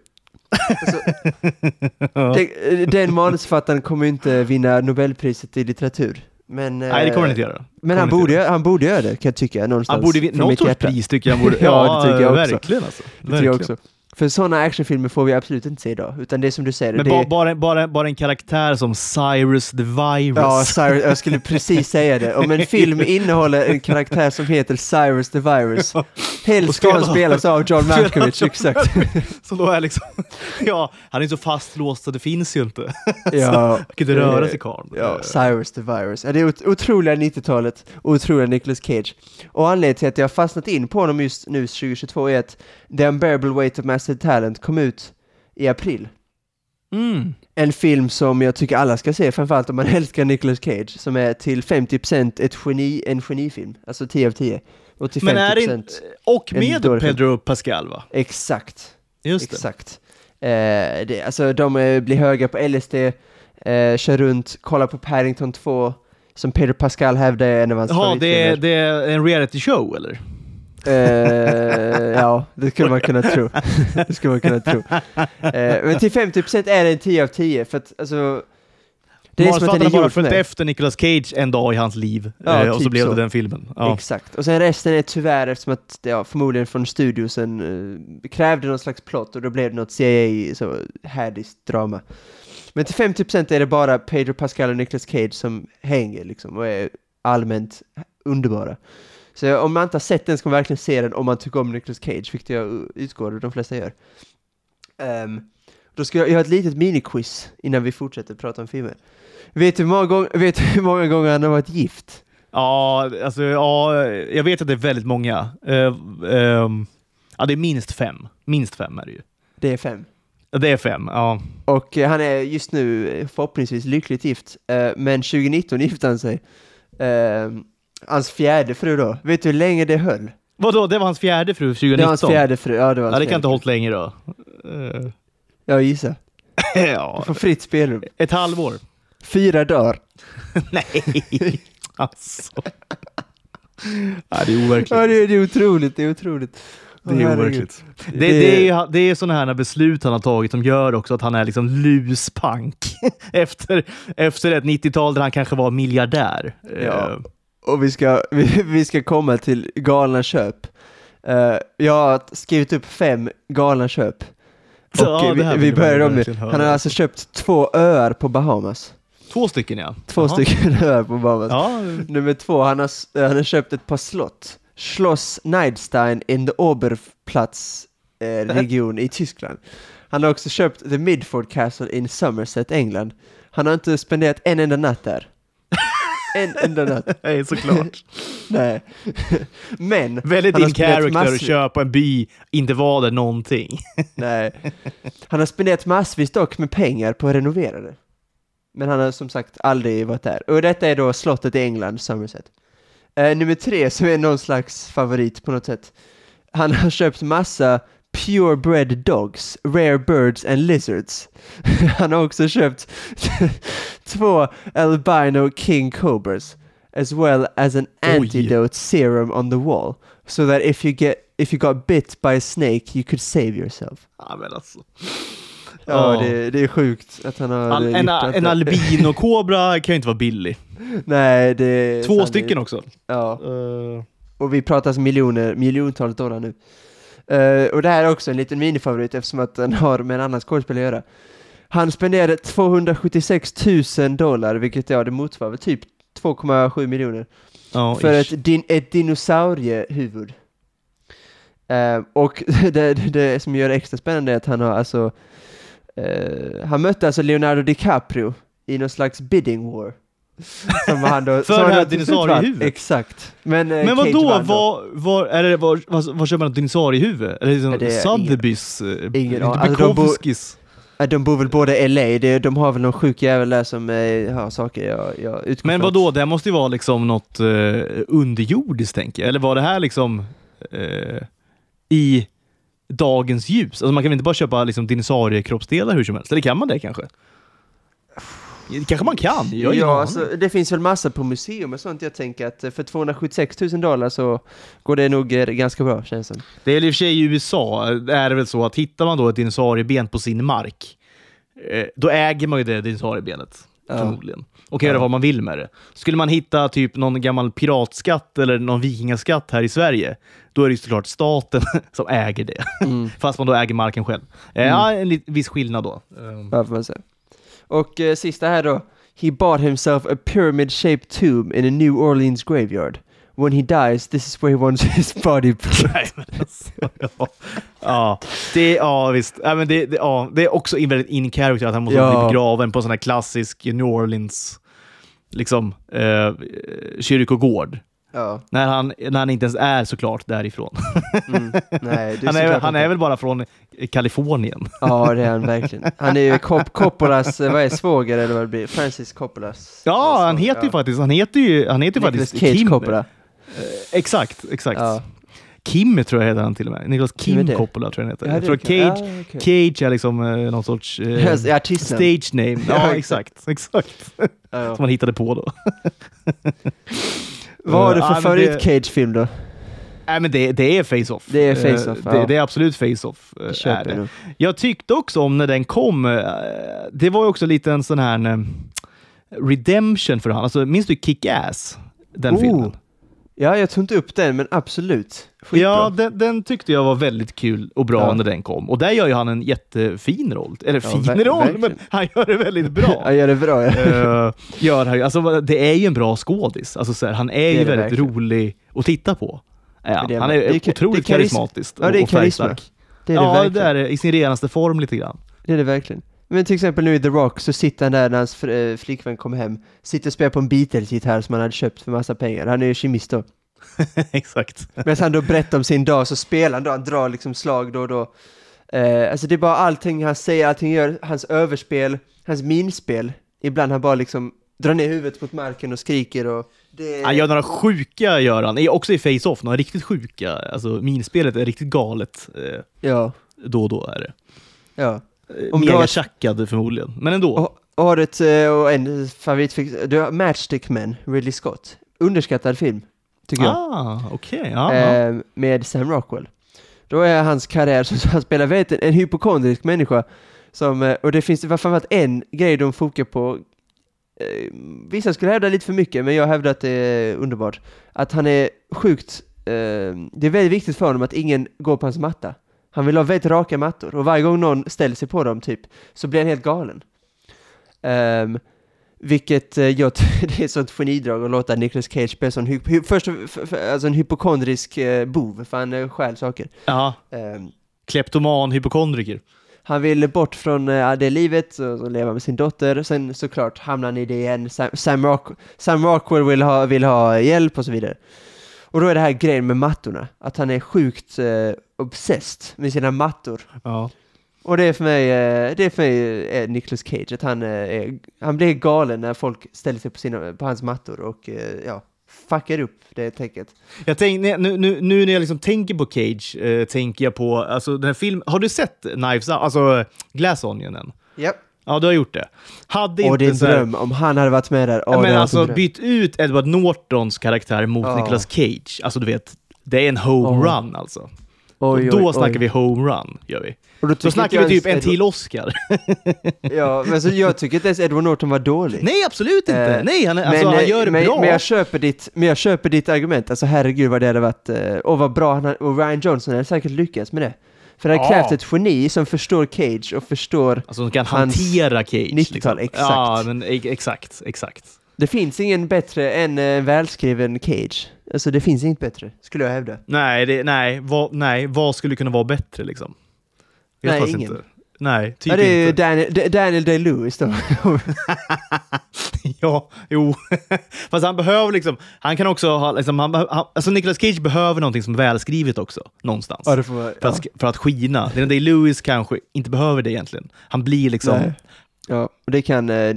Speaker 2: Den, den manusförfattaren kommer inte vinna Nobelpriset i litteratur. Men,
Speaker 1: Nej, det kommer han inte
Speaker 2: eh,
Speaker 1: göra.
Speaker 2: Men han borde, han borde göra det, kan jag tycka, någonstans.
Speaker 1: Han borde något sorts pris tycker jag han borde. [LAUGHS]
Speaker 2: Ja, det tycker jag också.
Speaker 1: Verkligen alltså.
Speaker 2: Det tycker jag
Speaker 1: Verkligen.
Speaker 2: också. För sådana actionfilmer får vi absolut inte se idag, utan det är som du säger.
Speaker 1: Men
Speaker 2: det
Speaker 1: bara, bara, bara en karaktär som Cyrus the Virus.
Speaker 2: Ja, Cyrus, jag skulle [LAUGHS] precis säga det. Om en film [LAUGHS] innehåller en karaktär som heter Cyrus the Virus, helst ska han spelas av John [LAUGHS] Malkovich, exakt.
Speaker 1: Som då är liksom, ja, han är så fastlåst så det finns ju inte.
Speaker 2: Ja,
Speaker 1: Han kan inte röra sig karln.
Speaker 2: Ja, Cyrus the Virus. Ja, det är ot- otroliga 90-talet och otroliga Nicolas Cage. Och anledningen till att jag har fastnat in på honom just nu 2022 är att The Unbearable Weight of Massive Talent kom ut i april.
Speaker 1: Mm.
Speaker 2: En film som jag tycker alla ska se, framförallt om man [LAUGHS] älskar Nicolas Cage, som är till 50% ett geni, en genifilm. Alltså 10 av 10. Och till 50%
Speaker 1: Men är det inte, och med. Pedro Pascal va?
Speaker 2: Exakt.
Speaker 1: Just det.
Speaker 2: Exakt. Eh, det, alltså de eh, blir höga på LSD, eh, kör runt, kollar på Paddington 2, som Peter Pascal hävdade är en av hans
Speaker 1: Jaha, det, är- det är en reality show eller?
Speaker 2: Eh, ja, det skulle man kunna tro. det skulle man kunna tro. Eh, men till 50% är det en 10 av 10, för att alltså... Det är som att den är
Speaker 1: bara följt efter Nicolas Cage en dag i hans liv.
Speaker 2: Ja,
Speaker 1: eh, och så
Speaker 2: typ
Speaker 1: blev
Speaker 2: så.
Speaker 1: det den filmen. Ja.
Speaker 2: Exakt. Och sen resten är tyvärr, eftersom att, ja, förmodligen från studiosen eh, krävde någon slags plott och då blev det något CIA, så härdiskt drama. Men till 50% är det bara Pedro Pascal och Nicolas Cage som hänger liksom och är allmänt underbara. Så om man inte har sett den ska man verkligen se den om man tycker om Nicolas Cage, vilket jag utgår de flesta gör. Ehm, då ska jag, ha ett litet miniquiz innan vi fortsätter prata om filmer. Vet du hur många, gång, vet du hur många gånger han har varit gift?
Speaker 1: Ja, alltså, ja, jag vet att det är väldigt många. Eh, ehm, ja, det är minst fem. Minst fem är det ju.
Speaker 2: Det är fem.
Speaker 1: Det är fem, ja.
Speaker 2: Och eh, han är just nu eh, förhoppningsvis lyckligt gift, eh, men 2019 gifte han sig. Eh, hans fjärde fru då. Vet du hur länge det höll?
Speaker 1: Vadå, det var hans fjärde fru 2019?
Speaker 2: Det var hans fjärde fru, ja det var hans
Speaker 1: Ja, det kan inte ha hållit längre då. Eh,
Speaker 2: Jag [LAUGHS] gissar.
Speaker 1: ja,
Speaker 2: Du får fritt spelrum.
Speaker 1: ett halvår.
Speaker 2: Fyra dagar. [LAUGHS]
Speaker 1: Nej, alltså. Ja, det är overkligt.
Speaker 2: Ja, det, är- det är otroligt, det är otroligt.
Speaker 1: Det är overkligt. Det, det, är, det är sådana här beslut han har tagit som gör också att han är liksom luspank [LAUGHS] efter, efter ett 90-tal där han kanske var miljardär.
Speaker 2: Ja. Och vi ska, [LAUGHS] vi, vi ska komma till galna köp. Eh, jag har skrivit upp fem galna köp. Och
Speaker 1: Ja,
Speaker 2: vi, vi börjar om med, han har alltså köpt två öar på Bahamas.
Speaker 1: Två stycken ja.
Speaker 2: Två
Speaker 1: Jaha.
Speaker 2: stycken [LAUGHS] öar på Bahamas.
Speaker 1: Ja,
Speaker 2: Nummer två, han har, han har köpt ett par slott. Schloss Neidstein in the Oberplatz eh, [LAUGHS] region i Tyskland. Han har också köpt The Midford Castle in Somerset, England. Han har inte spenderat en enda natt där. En enda natt. [LAUGHS]
Speaker 1: nej, såklart. [LAUGHS]
Speaker 2: Nej. Men,
Speaker 1: Väldigt
Speaker 2: han har
Speaker 1: in
Speaker 2: spenderat
Speaker 1: character att köpa en by, inte vara där någonting. [LAUGHS]
Speaker 2: nej. Han har spenderat massvis dock med pengar på att renovera det. Men han har som sagt aldrig varit där. Och detta är då slottet i England, Somerset. Eh, nummer tre, som är någon slags favorit på något sätt. Han har köpt massa purebred dogs, rare birds and lizards. [LAUGHS] han har också köpt [LAUGHS] två albino king cobras, as well as an
Speaker 1: Oj.
Speaker 2: antidote serum on the wall. So that if you get if you got bit by a snake you could save yourself.
Speaker 1: Ja, men alltså.
Speaker 2: Ja,
Speaker 1: Ja.
Speaker 2: det, det är sjukt att han har
Speaker 1: Al- en, en albino-kobra [LAUGHS] kan ju inte vara billig.
Speaker 2: Nej, det är
Speaker 1: Två stycken också.
Speaker 2: Ja,
Speaker 1: Eh,
Speaker 2: och vi pratar alltså miljoner, miljontals dollar nu. Eh, och det här är också en liten minifavorit eftersom att den har med en annan skådespelare att göra. Han spenderade 276 000 dollar, vilket ja, det motsvarar väl typ 2,7 miljoner,
Speaker 1: ja,
Speaker 2: för
Speaker 1: ish.
Speaker 2: ett, din, ett dinosauriehuvud. Eh, och [LAUGHS] det, det som gör det extra spännande är att han har alltså, eh, han mötte alltså Leonardo DiCaprio i någon slags bidding war. [LAUGHS] Som han då,
Speaker 1: För det här
Speaker 2: då
Speaker 1: dinosauriehuvudet?
Speaker 2: Exakt. Men, eh,
Speaker 1: Men vadå,
Speaker 2: då.
Speaker 1: var, var, är det, var, var, var köper man ett dinosauriehuvud? Liksom
Speaker 2: Ja, det är
Speaker 1: Sotheby's? eh,
Speaker 2: ingen aning. Alltså, de bor-
Speaker 1: Bukowskis?
Speaker 2: Ja, De bor väl båda i LA, det, de har väl någon sjuk jävel där som eh, har saker jag, jag utgår
Speaker 1: Men vadå, det här måste ju vara liksom något uh, underjordiskt tänker jag. Eller var det här liksom eh, i dagens ljus? Alltså man kan väl inte bara köpa liksom, dinosauriekroppsdelar hur som helst? Eller kan man det kanske? Det kanske man kan? Jag
Speaker 2: ja, alltså, det finns väl massa på museum och sånt. Jag tänker att för 276 000 dollar så går det nog eh, ganska bra känns det.
Speaker 1: Det är i och för sig i USA, är det väl så att hittar man då ett dinosaurieben på sin mark, eh, då äger man ju det dinosauriebenet.
Speaker 2: Ja.
Speaker 1: Förmodligen. Och kan göra
Speaker 2: Ja.
Speaker 1: vad man vill med det. Skulle man hitta typ någon gammal piratskatt eller någon vikingaskatt här i Sverige, då är det ju såklart staten [LAUGHS] som äger det.
Speaker 2: Mm.
Speaker 1: Fast man då äger marken själv. Eh, Ja, en viss skillnad då.
Speaker 2: Ja, får man säga. Och eh, sista här då. He bought himself a pyramid-shaped tomb in a New Orleans graveyard. When he dies, this is where he wants [LAUGHS] his body [LAUGHS] put.
Speaker 1: Nej, men alltså, ja. ja, det, ja, visst. Ja, men det, det, ja, det är också in- väldigt in character att han måste
Speaker 2: Ja.
Speaker 1: bli begraven på en sån här klassisk New Orleans liksom, eh, kyrkogård.
Speaker 2: Ja,
Speaker 1: När han, när han inte ens är såklart därifrån.
Speaker 2: mm. nej, det [LAUGHS]
Speaker 1: Han är, han är väl bara från Kalifornien.
Speaker 2: Ja, det är han verkligen. Han är ju [LAUGHS] Cop- Coppolas, eh, vad är svåger eller vad det blir? Francis Coppolas.
Speaker 1: Ja, han heter ju
Speaker 2: ja.
Speaker 1: faktiskt, han heter ju, han heter ju
Speaker 2: Nicolas
Speaker 1: faktiskt
Speaker 2: Cage
Speaker 1: Kim.
Speaker 2: Coppola.
Speaker 1: Exakt, exakt.
Speaker 2: Ja.
Speaker 1: Kim tror jag heter han till och med.
Speaker 2: Är
Speaker 1: Kim? Coppola tror jag han heter.
Speaker 2: Ja,
Speaker 1: jag tror Cage,
Speaker 2: ja, okej.
Speaker 1: Cage är liksom eh, någon sorts eh, [LAUGHS]
Speaker 2: artistnamn.
Speaker 1: stage name.
Speaker 2: Ja, exakt.
Speaker 1: exakt. Som man hittade på då.
Speaker 2: Vad har du
Speaker 1: Ja,
Speaker 2: för favorit
Speaker 1: det-
Speaker 2: Cage-film då?
Speaker 1: Nej, men det, det är Face-Off.
Speaker 2: Det är Face-Off,
Speaker 1: Eh,
Speaker 2: ja.
Speaker 1: det, det är absolut Face-Off. eh, är det.
Speaker 2: jag
Speaker 1: tyckte också om när den kom. eh, Det var ju också lite en sån här eh, redemption för honom. Alltså, minns du Kick-Ass? Den
Speaker 2: Oh.
Speaker 1: filmen?
Speaker 2: Ja, jag tog inte upp den, men absolut. Skitbra.
Speaker 1: Ja, den, den tyckte jag var väldigt kul och bra
Speaker 2: Ja.
Speaker 1: när den kom. Och där gör ju han en jättefin roll. Eller
Speaker 2: Ja,
Speaker 1: fin
Speaker 2: ver-
Speaker 1: roll,
Speaker 2: verkligen.
Speaker 1: men han gör det väldigt bra.
Speaker 2: Ja, gör det bra. Ja.
Speaker 1: Eh, gör han ju. Alltså, det är ju en bra skådis. Alltså, så här, han är
Speaker 2: Det
Speaker 1: ju
Speaker 2: är det
Speaker 1: väldigt
Speaker 2: verkligen.
Speaker 1: rolig att titta på. Ja,
Speaker 2: det är-
Speaker 1: han är,
Speaker 2: det är
Speaker 1: otroligt karismatisk
Speaker 2: Ja, det är
Speaker 1: och
Speaker 2: karisma.
Speaker 1: färgstark.
Speaker 2: Det är det
Speaker 1: ja,
Speaker 2: verkligen.
Speaker 1: det är det. I sin renaste form lite grann.
Speaker 2: Det är det verkligen. Men till exempel nu i The Rock så sitter han där när hans fr- eh, flickvän kommer hem, sitter och spelar på en Beatles-gitarr som han hade köpt för massa pengar. Han är ju kemist då. [LAUGHS]
Speaker 1: Exakt.
Speaker 2: Medan han då berättar om sin dag så spelar han då, han drar liksom slag då och då. Eh, alltså det är bara allting han säger, allting gör, hans överspel, hans minspel. Ibland han bara liksom drar ner huvudet mot marken och skriker och det
Speaker 1: Han gör några sjuka, gör han. Är Också i Face-Off, några riktigt sjuka. Alltså, minspelet är riktigt galet. Eh,
Speaker 2: Ja,
Speaker 1: då och då är det.
Speaker 2: ja.
Speaker 1: Eh,
Speaker 2: Om du har
Speaker 1: Mega
Speaker 2: ett-
Speaker 1: tjackad förmodligen, men ändå.
Speaker 2: Och, och har ett, eh, och en favoritfix, du har Matchstick Men, Ridley Scott. Underskattad film, tycker jag.
Speaker 1: ah, ja, ja.
Speaker 2: eh, med Sam Rockwell. Då är hans karriär som han spelar vet, en hypokondrisk människa. Som, eh, och det finns framförallt en grej de fokar på. Eh, vissa skulle hävda lite för mycket, men jag hävdar att det är underbart. Att han är sjukt, eh, det är väldigt viktigt för honom att ingen går på hans matta. Han vill ha väldigt raka mattor och varje gång någon ställer sig på dem typ, så blir han helt galen. Ehm, vilket eh, jag [LAUGHS] det är ett sånt genidrag att låta Nicolas Cage spela sån hy- först, alltså en hypokondrisk eh, bov, för han eh, stjäl saker.
Speaker 1: ja.
Speaker 2: Ehm,
Speaker 1: Kleptoman, hypokondriker.
Speaker 2: han vill bort från eh, det livet och, och leva med sin dotter. Sen såklart hamnar han i det igen. Sam, Sam, Rock, Sam Rockwell vill ha, vill ha hjälp och så vidare. Och då är det här grejen med mattorna. Att han är sjukt eh, obsessed med sina mattor.
Speaker 1: Ja.
Speaker 2: Och det är för mig, eh, det är för mig eh, Nicolas Cage, att han, eh, är, han blir galen när folk ställer sig på, sina, på hans mattor och ja, fuckar upp det enkelt.
Speaker 1: Jag tänk, nu, nu, nu när jag liksom tänker på Cage, eh, tänker jag på alltså, den här filmen. Har du sett Knives Out, alltså Glass Onion än?
Speaker 2: Japp.
Speaker 1: Ja, du har gjort det. Hade
Speaker 2: Och
Speaker 1: inte
Speaker 2: en
Speaker 1: så här-
Speaker 2: dröm, om han hade varit med där.
Speaker 1: Ja, men alltså byt ut Edward Nortons karaktär mot
Speaker 2: Ja.
Speaker 1: Nicolas Cage. Alltså du vet, det är en homerun alltså.
Speaker 2: Oj,
Speaker 1: och då
Speaker 2: oj,
Speaker 1: snackar
Speaker 2: oj.
Speaker 1: vi homerun, gör vi.
Speaker 2: Och då
Speaker 1: Då snackar vi typ en till Oscar. [LAUGHS]
Speaker 2: Ja, men så jag tycker inte ens Edward Norton var dålig.
Speaker 1: Nej, absolut inte!
Speaker 2: Eh,
Speaker 1: Nej, han, alltså,
Speaker 2: men,
Speaker 1: han
Speaker 2: eh,
Speaker 1: gör det
Speaker 2: men,
Speaker 1: bra.
Speaker 2: Men jag, köper ditt, men jag köper ditt argument, alltså herregud vad det hade varit, eh, och vad bra han och Ryan Johnson hade säkert lyckats med det. För det
Speaker 1: Ja.
Speaker 2: krävt ett geni som förstår Cage och förstår,
Speaker 1: Alltså de kan hantera Cage.
Speaker 2: 90-tal, exakt.
Speaker 1: Ja, men exakt, exakt.
Speaker 2: Det finns ingen bättre än en välskriven Cage. Alltså det finns inget bättre, skulle jag hävda.
Speaker 1: Nej, det, nej, vad, nej, vad skulle kunna vara bättre liksom? Vet
Speaker 2: Nej, ingen.
Speaker 1: Inte. Nej, typ
Speaker 2: Ja, det är
Speaker 1: inte.
Speaker 2: Daniel, Daniel Day-Lewis då. [LAUGHS]
Speaker 1: ja, jo. [LAUGHS] Fast han behöver liksom, han kan också ha, liksom, han, han, alltså Nicolas Cage behöver någonting som är välskrivet också, någonstans.
Speaker 2: ja, vara,
Speaker 1: för, att, sk- för att skina. Daniel Day-Lewis kanske inte behöver det egentligen. Han blir liksom...
Speaker 2: Nej. Ja, och det kan eh,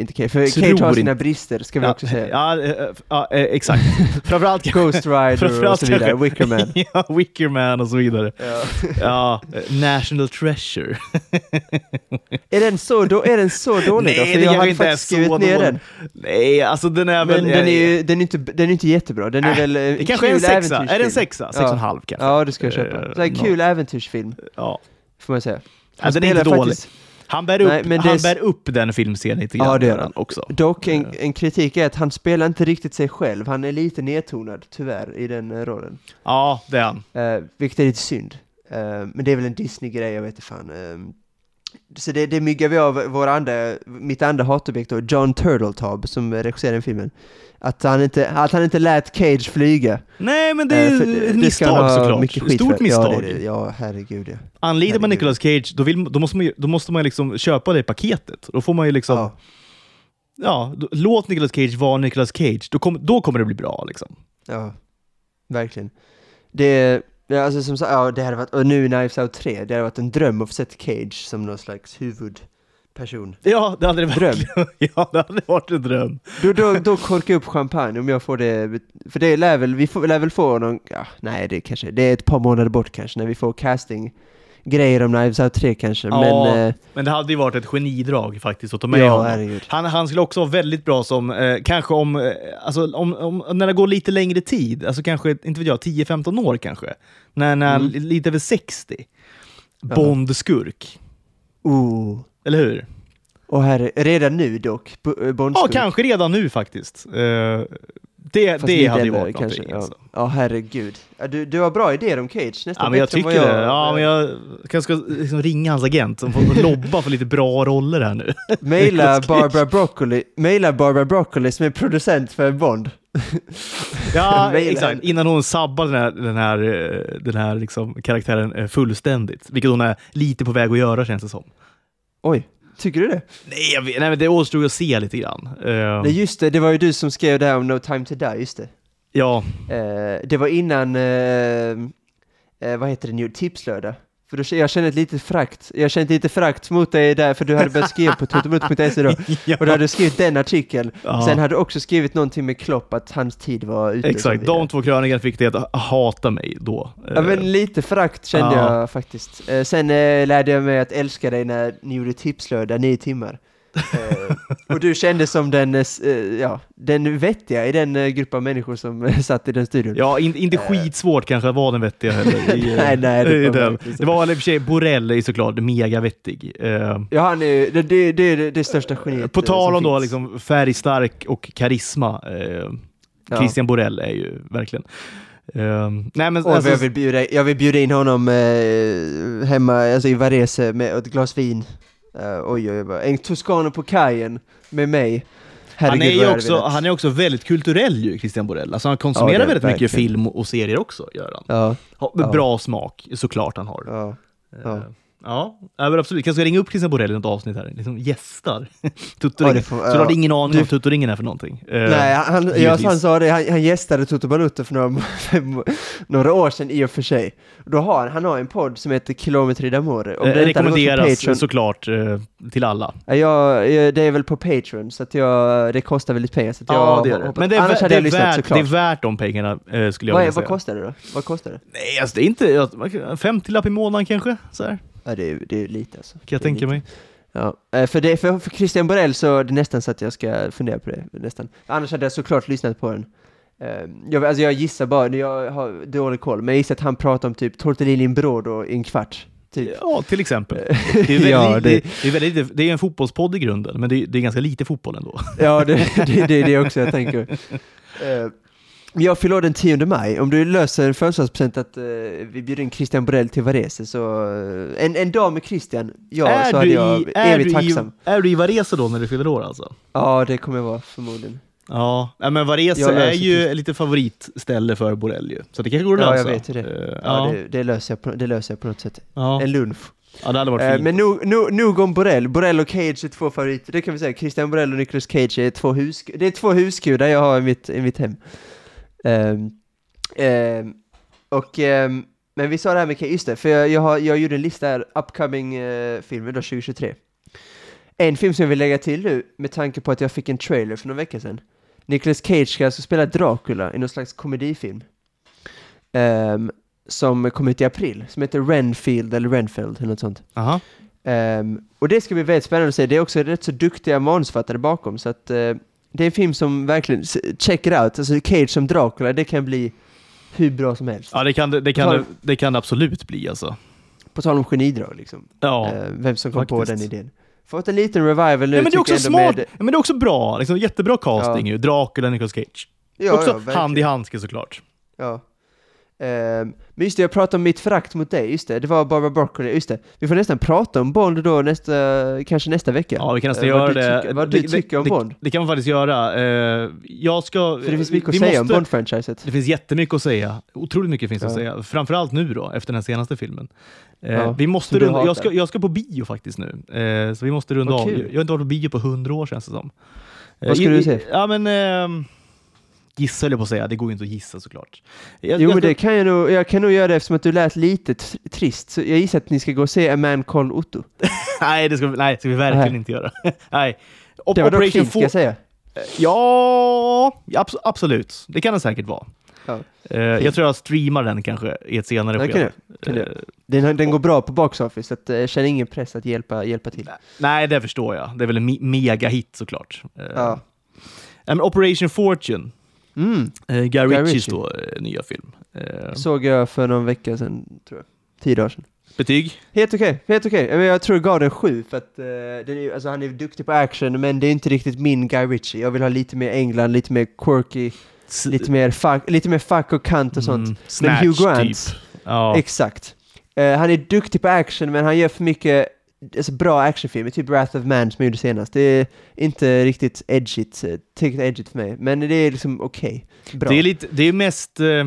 Speaker 2: inte Cage, för
Speaker 1: Tror
Speaker 2: Cage har sina
Speaker 1: inte-
Speaker 2: brister, ska vi
Speaker 1: ja,
Speaker 2: också säga.
Speaker 1: Ja, eh, eh, ja, eh, exakt. [LAUGHS] Framförallt.
Speaker 2: Ghost Rider och så vidare, Wickerman. [LAUGHS]
Speaker 1: ja, Wickerman och så vidare.
Speaker 2: Ja.
Speaker 1: Eh, National Treasure. [LAUGHS]
Speaker 2: Är den så, då, är den så dålig då? För
Speaker 1: det
Speaker 2: jag hade
Speaker 1: inte
Speaker 2: faktiskt skrivit ner
Speaker 1: dålig.
Speaker 2: den.
Speaker 1: Nej, alltså den är väl...
Speaker 2: Men den är ju den är inte, den är inte jättebra. Den är
Speaker 1: Äh,
Speaker 2: väl eh,
Speaker 1: Det kanske är en sexa. Är det en sexa? Sex och en halv kanske?
Speaker 2: Ja, det ska jag köpa.
Speaker 1: Eh,
Speaker 2: Så här, kul äventyrsfilm,
Speaker 1: Ja.
Speaker 2: får man säga.
Speaker 1: Ja, den är inte dålig.
Speaker 2: faktiskt-
Speaker 1: Han bär upp,
Speaker 2: Nej,
Speaker 1: han
Speaker 2: är-
Speaker 1: bär upp den filmserien lite grann.
Speaker 2: Ja, det gör han.
Speaker 1: också.
Speaker 2: Dock en,
Speaker 1: Eh.
Speaker 2: en kritik är att han spelar inte riktigt sig själv. Han är lite nedtonad, tyvärr, i den eh, rollen.
Speaker 1: Ja, det är han.
Speaker 2: Uh, vilket är lite synd. Eh, men det är väl en Disney-grej, jag vet inte fan. Eh, så det, det myggar vi av vår andra, mitt andra hatobjekt då, John Turteltaub, som regisserade den filmen. Att han inte, att han inte lät Cage flyga.
Speaker 1: Nej, men det
Speaker 2: Eh,
Speaker 1: är
Speaker 2: för
Speaker 1: ett misstag såklart.
Speaker 2: mycket skit
Speaker 1: Stort
Speaker 2: för.
Speaker 1: misstag.
Speaker 2: Ja, det det. ja herregud ja.
Speaker 1: Anlitar man. Nicolas Cage, då, vill, då, måste man, ju- då måste man liksom köpa det paketet. Då får man ju liksom... Ja.
Speaker 2: Ja,
Speaker 1: då, låt Nicolas Cage vara Nicolas Cage. Då, kom, då kommer det bli bra. Liksom.
Speaker 2: ja, verkligen. Det, ja, alltså som sagt, ja, det hade varit, och nu i Knives Out 3, det hade varit en dröm att få sett Cage som någon slags huvudperson.
Speaker 1: Ja, det hade det
Speaker 2: Dröm. [LAUGHS]
Speaker 1: Ja, det hade varit en dröm.
Speaker 2: Då, då, då korkar jag upp champagne om jag får det, för det lär väl, vi får, lär väl få någon, ja, nej det kanske, det är ett par månader bort kanske när vi får casting grejer om Knives Out 3 kanske,
Speaker 1: Ja,
Speaker 2: men eh,
Speaker 1: Men det hade ju varit ett genidrag faktiskt att ta med
Speaker 2: ja
Speaker 1: honom.
Speaker 2: herregud.
Speaker 1: Han, han skulle också vara väldigt bra som, eh, kanske om, eh, alltså om, om, när det går lite längre tid, alltså kanske, inte vet jag, 10-15 år kanske. När, när
Speaker 2: Mm.
Speaker 1: lite över 60. Bond-skurk.
Speaker 2: Oh.
Speaker 1: Eller hur?
Speaker 2: Och här, redan nu dock, eh,
Speaker 1: Ja,
Speaker 2: Bondskurk.
Speaker 1: kanske redan nu faktiskt. Eh, Det,
Speaker 2: Fast
Speaker 1: det hade ju varit
Speaker 2: kanske.
Speaker 1: någonting.
Speaker 2: Ja.
Speaker 1: Alltså.
Speaker 2: ja, herregud. Ja, du, du har bra idéer om Cage, nästan
Speaker 1: Ja, men jag tycker
Speaker 2: vad
Speaker 1: det. Ja, men jag kanske ska liksom ringa hans agent som får lobba för lite bra roller här nu. [LAUGHS]
Speaker 2: Maila. Barbara Broccoli, maila Barbara Broccoli som är producent för Bond. [LAUGHS]
Speaker 1: Ja, [LAUGHS] exakt. Innan hon sabbar den här, den här, eh, den här liksom karaktären eh, fullständigt. Vilket hon är lite på väg att göra känns det som.
Speaker 2: Oj, tycker du det?
Speaker 1: Nej, jag vet, nej men det återstod att se lite grann. Eh,
Speaker 2: Nej just det, det var ju du som skrev det här om No time to die, just det.
Speaker 1: ja,
Speaker 2: Eh, det var innan, eh, vad heter det nu, tipslördag. För då, jag kände ett litet frakt, jag kände lite frakt mot dig där, för du hade börjat skriva på [LAUGHS] totomutt.se då.
Speaker 1: ja.
Speaker 2: Och du hade skrivit den artikeln.
Speaker 1: Ja.
Speaker 2: Sen hade du också skrivit någonting med Klopp, att hans tid var ute.
Speaker 1: Exakt, de två krönikorna fick det att hata mig då.
Speaker 2: Ja men lite förakt kände
Speaker 1: Ja.
Speaker 2: jag faktiskt. Eh, sen eh, lärde jag mig att älska dig när ni gjorde tipslördag nio timmar. Eh, och du kände som den, eh, eh, ja, den vettiga i den eh, grupp av människor som satt i den studion.
Speaker 1: Ja, in, inte skitsvårt kanske att vara den vettiga heller. [LAUGHS] I,
Speaker 2: Nej, nej, det
Speaker 1: i
Speaker 2: var
Speaker 1: den. det var i och för sig, Borrell är såklart mega vettig.
Speaker 2: Ja, han är det, det, det är det, största geniet
Speaker 1: på tal om då liksom färgstark och karisma. Eh,
Speaker 2: Ja.
Speaker 1: Christian Borrell är ju verkligen... Eh, nej men
Speaker 2: Och
Speaker 1: alltså,
Speaker 2: jag, vill bjuda, jag vill bjuda in honom eh, hemma, alltså i Varese med ett glas vin. Eh, oj, oj, oj. En Toscano på kajen med mig.
Speaker 1: han,
Speaker 2: Herregud,
Speaker 1: är
Speaker 2: vad
Speaker 1: ju också, han är också väldigt kulturell ju, Christian Borrell. Alltså han konsumerar
Speaker 2: Ja, det är
Speaker 1: väldigt mycket
Speaker 2: verkligen.
Speaker 1: film och serier också, gör han.
Speaker 2: Ja,
Speaker 1: Ha,
Speaker 2: Ja.
Speaker 1: Bra smak, såklart han har.
Speaker 2: ja. ja.
Speaker 1: Ja, ja men absolut. Kanske ska ringa upp Christian Borrell i något avsnitt här. Liksom gästar. [LAUGHS]
Speaker 2: Ja,
Speaker 1: Tuttoringen.
Speaker 2: det får-
Speaker 1: Så du har
Speaker 2: ja.
Speaker 1: ingen aning
Speaker 2: Du-
Speaker 1: om vad Tuttoringen är för någonting? Eh,
Speaker 2: Nej, han, ja,
Speaker 1: givetvis.
Speaker 2: han sa det, han, han gästade Toto Balutto för några, [LAUGHS] några år sedan i och för sig. Då har han, har en podd som heter Kilometri d'Amore.
Speaker 1: Eh,
Speaker 2: hade
Speaker 1: rekommenderas
Speaker 2: Patreon,
Speaker 1: såklart eh, till alla.
Speaker 2: ja, jag, jag- det är väl på Patreon, så att jag, det kostar väl lite pengar. Så att jag
Speaker 1: Ja, det gör det. Men det är,
Speaker 2: annars hade jag lyssnat
Speaker 1: värt, det är värt de pengarna, eh, skulle jag
Speaker 2: vad,
Speaker 1: vilja
Speaker 2: vad
Speaker 1: säga.
Speaker 2: kostar det då? Vad kostar det?
Speaker 1: Nej, alltså det är inte... ja, 50 lapp i månaden kanske? Så här,
Speaker 2: Ja, det är, det är lite alltså.
Speaker 1: kan jag tänka
Speaker 2: lite.
Speaker 1: mig.
Speaker 2: Ja, eh, för, det, för, för Christian Borell så är det nästan så att jag ska fundera på det, nästan. Annars hade jag såklart lyssnat på den. Eh, Jag, alltså jag gissar bara, jag har dålig koll, men jag gissar att han pratar om typ tortellini in brodo i en kvart. Typ.
Speaker 1: Ja, till exempel. [LAUGHS] Det är, väldigt,
Speaker 2: Ja,
Speaker 1: det...
Speaker 2: det-
Speaker 1: Det, är väldigt, det är en fotbollspodd i grunden, men det är, det är ganska lite fotboll ändå.
Speaker 2: Ja, det, det, det är det också jag tänker. [LAUGHS] Jag fyller den 10 maj. Om du löser en födelsedagspresent att eh, vi bjuder in Christian Borell till Varese så... eh, en, en dag med Christian, ja,
Speaker 1: är,
Speaker 2: så hade jag
Speaker 1: i, är,
Speaker 2: evigt tacksam.
Speaker 1: i, är du i Varese då när du fyller år alltså?
Speaker 2: Ja, det kommer jag vara förmodligen.
Speaker 1: Ja, ja men Varese
Speaker 2: Jag
Speaker 1: är ju lite favoritställe för Borrell ju. Så det kanske går att
Speaker 2: Ja,
Speaker 1: lösa.
Speaker 2: jag vet ju det.
Speaker 1: Eh,
Speaker 2: Ja,
Speaker 1: ja,
Speaker 2: det, det, löser jag på, det löser jag på något sätt.
Speaker 1: ja.
Speaker 2: En lunch.
Speaker 1: ja, det hade varit
Speaker 2: Eh,
Speaker 1: fint.
Speaker 2: men nog, nog, nog om Borell. Borell och Cage är två favoriter. Det kan vi säga. Christian Borell och Nicolas Cage är två, hus, det är två husgudar jag har i mitt, i mitt hem. Ehm, ehm, och, ehm, men vi sa det här med just det, för jag, jag, har, jag gjorde en lista här, upcoming uh, filmer då 2023. En film som jag vill lägga till nu, med tanke på att jag fick en trailer för några veckor sedan. Nicolas Cage ska alltså spela Dracula i någon slags komedifilm. Ehm, som kom ut i april, som heter Renfield eller Renfield eller något sånt. Ehm, och det ska bli väldigt spännande att se. Det är också rätt så duktiga manusförfattare bakom, så att eh, det är en film som verkligen, check it out. Alltså Cage som Dracula, det kan bli hur bra som helst.
Speaker 1: Ja, det kan det, kan, det, det kan absolut bli alltså.
Speaker 2: På tal om genidrag liksom.
Speaker 1: Ja.
Speaker 2: Eh, vem som kom på
Speaker 1: faktiskt.
Speaker 2: den idén. Fått en liten revival nu
Speaker 1: ja men det är också smart.
Speaker 2: med-
Speaker 1: men det är också bra. Liksom, jättebra casting
Speaker 2: Ja.
Speaker 1: ju. Dracula, Nicolas Cage.
Speaker 2: Ja,
Speaker 1: också
Speaker 2: ja,
Speaker 1: hand i handske såklart.
Speaker 2: Ja. Ehm, men just det, jag pratade om mitt förakt mot dig, just det, det var Barbara Broccoli, just det. Vi får nästan prata om Bond då nästa, kanske nästa vecka.
Speaker 1: Ja, vi kan nästan
Speaker 2: Eh, vad
Speaker 1: göra det.
Speaker 2: Tycker, vad
Speaker 1: det,
Speaker 2: du tycker om
Speaker 1: det,
Speaker 2: Bond.
Speaker 1: Det, det kan man faktiskt göra. Eh, jag ska...
Speaker 2: För det finns mycket att säga om
Speaker 1: måste-
Speaker 2: Bond-franchiset.
Speaker 1: Det finns jättemycket att säga. Otroligt mycket finns
Speaker 2: Ja.
Speaker 1: att säga. Framförallt nu då, efter den senaste filmen. Eh,
Speaker 2: Ja,
Speaker 1: vi måste runda, jag, ska, jag ska på bio faktiskt nu, eh, så vi måste runda av. Jag har inte varit på bio på hundra år känns det som. Eh,
Speaker 2: Vad ska
Speaker 1: i-
Speaker 2: du se?
Speaker 1: Ja men... Eh, gissa höll jag på att säga, det går ju inte att gissa såklart. Jag,
Speaker 2: Jo
Speaker 1: jag
Speaker 2: men det kan jag nog, jag kan nog göra det eftersom att du lät lite tr- trist. Så jag gissar att ni ska gå och se A Man Called Otto. [LAUGHS]
Speaker 1: nej, det ska, nej, det ska vi verkligen
Speaker 2: Nej.
Speaker 1: inte göra. [LAUGHS] nej. Op-
Speaker 2: Det var dock
Speaker 1: Operation
Speaker 2: fint ska jag säga.
Speaker 1: Ja, abs- absolut. Det kan det säkert vara.
Speaker 2: Ja.
Speaker 1: Eh, jag tror jag streamar den kanske i ett senare
Speaker 2: Ja, kan
Speaker 1: skede.
Speaker 2: du, kan du.
Speaker 1: Eh,
Speaker 2: Den, den går bra på box office, så eh, jag känner ingen press att hjälpa, hjälpa till.
Speaker 1: Nej, det förstår jag. Det är väl en me- mega-hit såklart. Eh,
Speaker 2: Ja.
Speaker 1: Operation Fortune,
Speaker 2: Mm.
Speaker 1: eh, Guy
Speaker 2: Guy
Speaker 1: Ritchies
Speaker 2: Ritchie.
Speaker 1: då, eh, nya film. Eh,
Speaker 2: Såg jag för någon vecka sedan, tror jag. Tio dagar sedan.
Speaker 1: betyg?
Speaker 2: Helt okej, helt okej. Men Jag tror jag gav den sju för att eh, den är, alltså, han är duktig på action men det är inte riktigt min Guy Ritchie. Jag vill ha lite mer England, lite mer quirky,
Speaker 1: S-
Speaker 2: Lite mer fack, lite mer fack och kant och sånt.
Speaker 1: Mm,
Speaker 2: Men
Speaker 1: snatch,
Speaker 2: Hugh Grant,
Speaker 1: typ. Ja.
Speaker 2: exakt. Eh, han är duktig på action, men han gör för mycket alltså, bra actionfilmer, typ Wrath of Man som jag gjorde senast. Det är inte riktigt edgigt, eh, tillräckligt edgigt för mig, men det är liksom okej. Bra.
Speaker 1: Det är lite, det är mest... eh,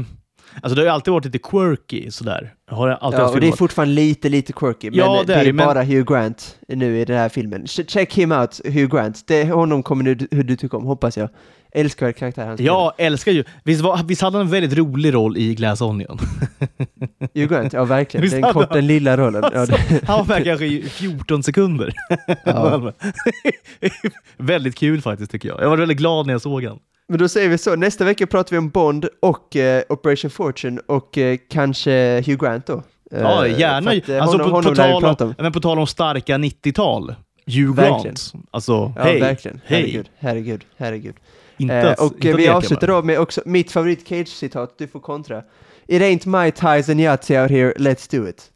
Speaker 1: Alltså det har ju alltid varit lite quirky sådär. Har det alltid
Speaker 2: Ja, och det är fortfarande lite, lite quirky, men
Speaker 1: Ja,
Speaker 2: det,
Speaker 1: det är
Speaker 2: är,
Speaker 1: det, men-
Speaker 2: bara Hugh Grant nu i den här filmen. Ch- Check him out, Hugh Grant. Det, honom kommer du, hur du tycker om, hoppas jag. Älskar karaktär han spelar.
Speaker 1: Jag älskar ju... Visst, var, visst hade han en väldigt rolig roll i Glass Onion? [LAUGHS]
Speaker 2: Hugh Grant, ja verkligen.
Speaker 1: Visst
Speaker 2: Den kort, den lilla rollen. Ja, det,
Speaker 1: Han var med kanske i 14 sekunder. [LAUGHS]
Speaker 2: Ja. [LAUGHS]
Speaker 1: väldigt kul faktiskt tycker jag. Jag var väldigt glad när jag såg han.
Speaker 2: men då säger vi så, nästa vecka pratar vi om Bond och eh, Operation Fortune och eh, kanske Hugh Grant då.
Speaker 1: Ja,
Speaker 2: Eh,
Speaker 1: gärna.
Speaker 2: att, eh,
Speaker 1: alltså,
Speaker 2: honom,
Speaker 1: på,
Speaker 2: honom
Speaker 1: på, tal om,
Speaker 2: om.
Speaker 1: men på tal om starka 90-tal. Hugh. Grant. Alltså,
Speaker 2: Ja,
Speaker 1: hej.
Speaker 2: verkligen. Herregud, herregud, herregud.
Speaker 1: Inte
Speaker 2: Eh,
Speaker 1: att-
Speaker 2: och
Speaker 1: inte
Speaker 2: vi avslutar då med också mitt favorit Cage-citat, du får kontra. It ain't my ties and Yahtzee out here, let's do it.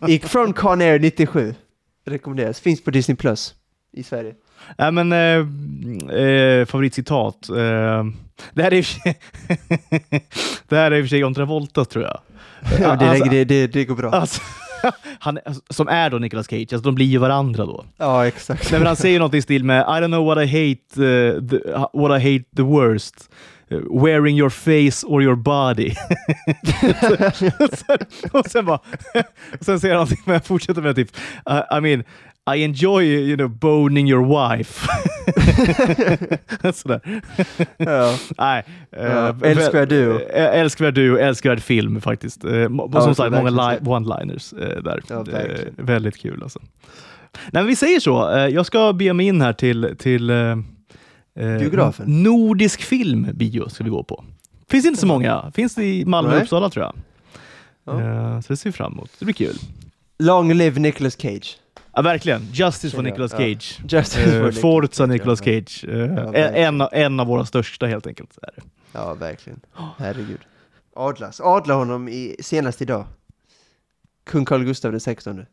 Speaker 2: [LAUGHS] I, från Con Air 97. Rekommenderas, finns på Disney Plus i Sverige.
Speaker 1: Nej, men eh, eh, favoritcitat. Eh, det här är i och för sig- [LAUGHS] Det här är i och för sig John Travolta tror jag.
Speaker 2: Ja, det,
Speaker 1: Alltså-
Speaker 2: det, det, det går bra.
Speaker 1: Alltså, [LAUGHS] han, som är då Nicolas Cage, alltså de blir ju varandra då.
Speaker 2: Ja, exakt.
Speaker 1: Nej, men han säger något i stil med I don't know what I hate, uh, the, what I hate the worst. Uh, wearing your face or your body. [LAUGHS] och, sen, och sen bara, [LAUGHS] och sen säger han någonting med, fortsätter med typ, I, I mean, I enjoy you know, boning your wife. [LAUGHS] Sådär.
Speaker 2: ja.
Speaker 1: Nej.
Speaker 2: Ja,
Speaker 1: väl-
Speaker 2: älskvärd duo.
Speaker 1: eh, Älskvärd duo, älskvärd film faktiskt. Mo-
Speaker 2: Ja,
Speaker 1: som sagt, många one-liners eh, där.
Speaker 2: Ja,
Speaker 1: väldigt kul alltså. Nej, vi säger så. Jag ska be mig in här till, till
Speaker 2: Biografen.
Speaker 1: Nordisk filmbio ska vi gå på. Finns inte så många. Finns det i Malmö och. Uppsala tror jag.
Speaker 2: Ja.
Speaker 1: Så det ser vi fram emot. Det blir kul.
Speaker 2: Long live Nicolas Cage.
Speaker 1: Ja, verkligen. Justice for
Speaker 2: Känner jag.
Speaker 1: Nicolas
Speaker 2: Ja.
Speaker 1: Cage. [LAUGHS]
Speaker 2: Justice
Speaker 1: Eh,
Speaker 2: for Nicolas
Speaker 1: Forza
Speaker 2: Cage,
Speaker 1: Nicolas
Speaker 2: ja.
Speaker 1: Cage. Eh, en, en, av våra största helt enkelt. Är.
Speaker 2: Ja, verkligen. [GASPS] Herregud. Adlas. Adla honom i, senast idag. Kung Carl Gustaf den 16.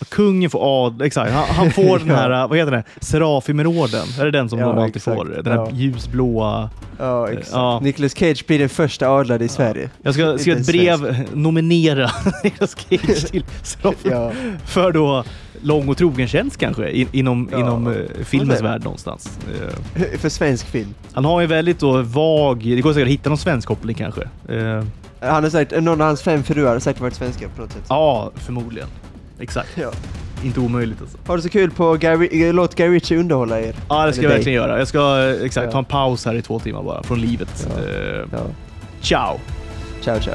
Speaker 1: Och Kungen får ad, exakt. Han, han får [LAUGHS] den här, vad heter det, Serafimerorden. Är det den som de alltid
Speaker 2: exakt.
Speaker 1: får? Den här ljusblåa.
Speaker 2: Ja, exakt.
Speaker 1: Ja.
Speaker 2: Nicolas Cage blir den första adlade i Sverige.
Speaker 1: Jag ska skriva ett brev, nominera [LAUGHS] Nicolas Cage till Serafimerorden. För då lång och trogen tjänst kanske, in, inom,
Speaker 2: Ja.
Speaker 1: inom eh, filmens värld någonstans. Eh,
Speaker 2: För svensk film.
Speaker 1: han har ju väldigt då vag, det går säkert att hitta någon svensk koppling kanske. Eh,
Speaker 2: Han har sagt, någon av hans fem fruar har säkert varit svenska på något sätt.
Speaker 1: ja, förmodligen. Exakt.
Speaker 2: Ja.
Speaker 1: Inte omöjligt alltså.
Speaker 2: Ha det så kul på Guy, eh, låt Guy Ritchie underhålla er.
Speaker 1: Ja, det ska
Speaker 2: Eller
Speaker 1: jag
Speaker 2: dig.
Speaker 1: verkligen göra. Jag ska eh, exakt
Speaker 2: Ja.
Speaker 1: ta en paus här i två timmar bara, från livet.
Speaker 2: Ja.
Speaker 1: Eh,
Speaker 2: Ja.
Speaker 1: ciao!
Speaker 2: Ciao, ciao.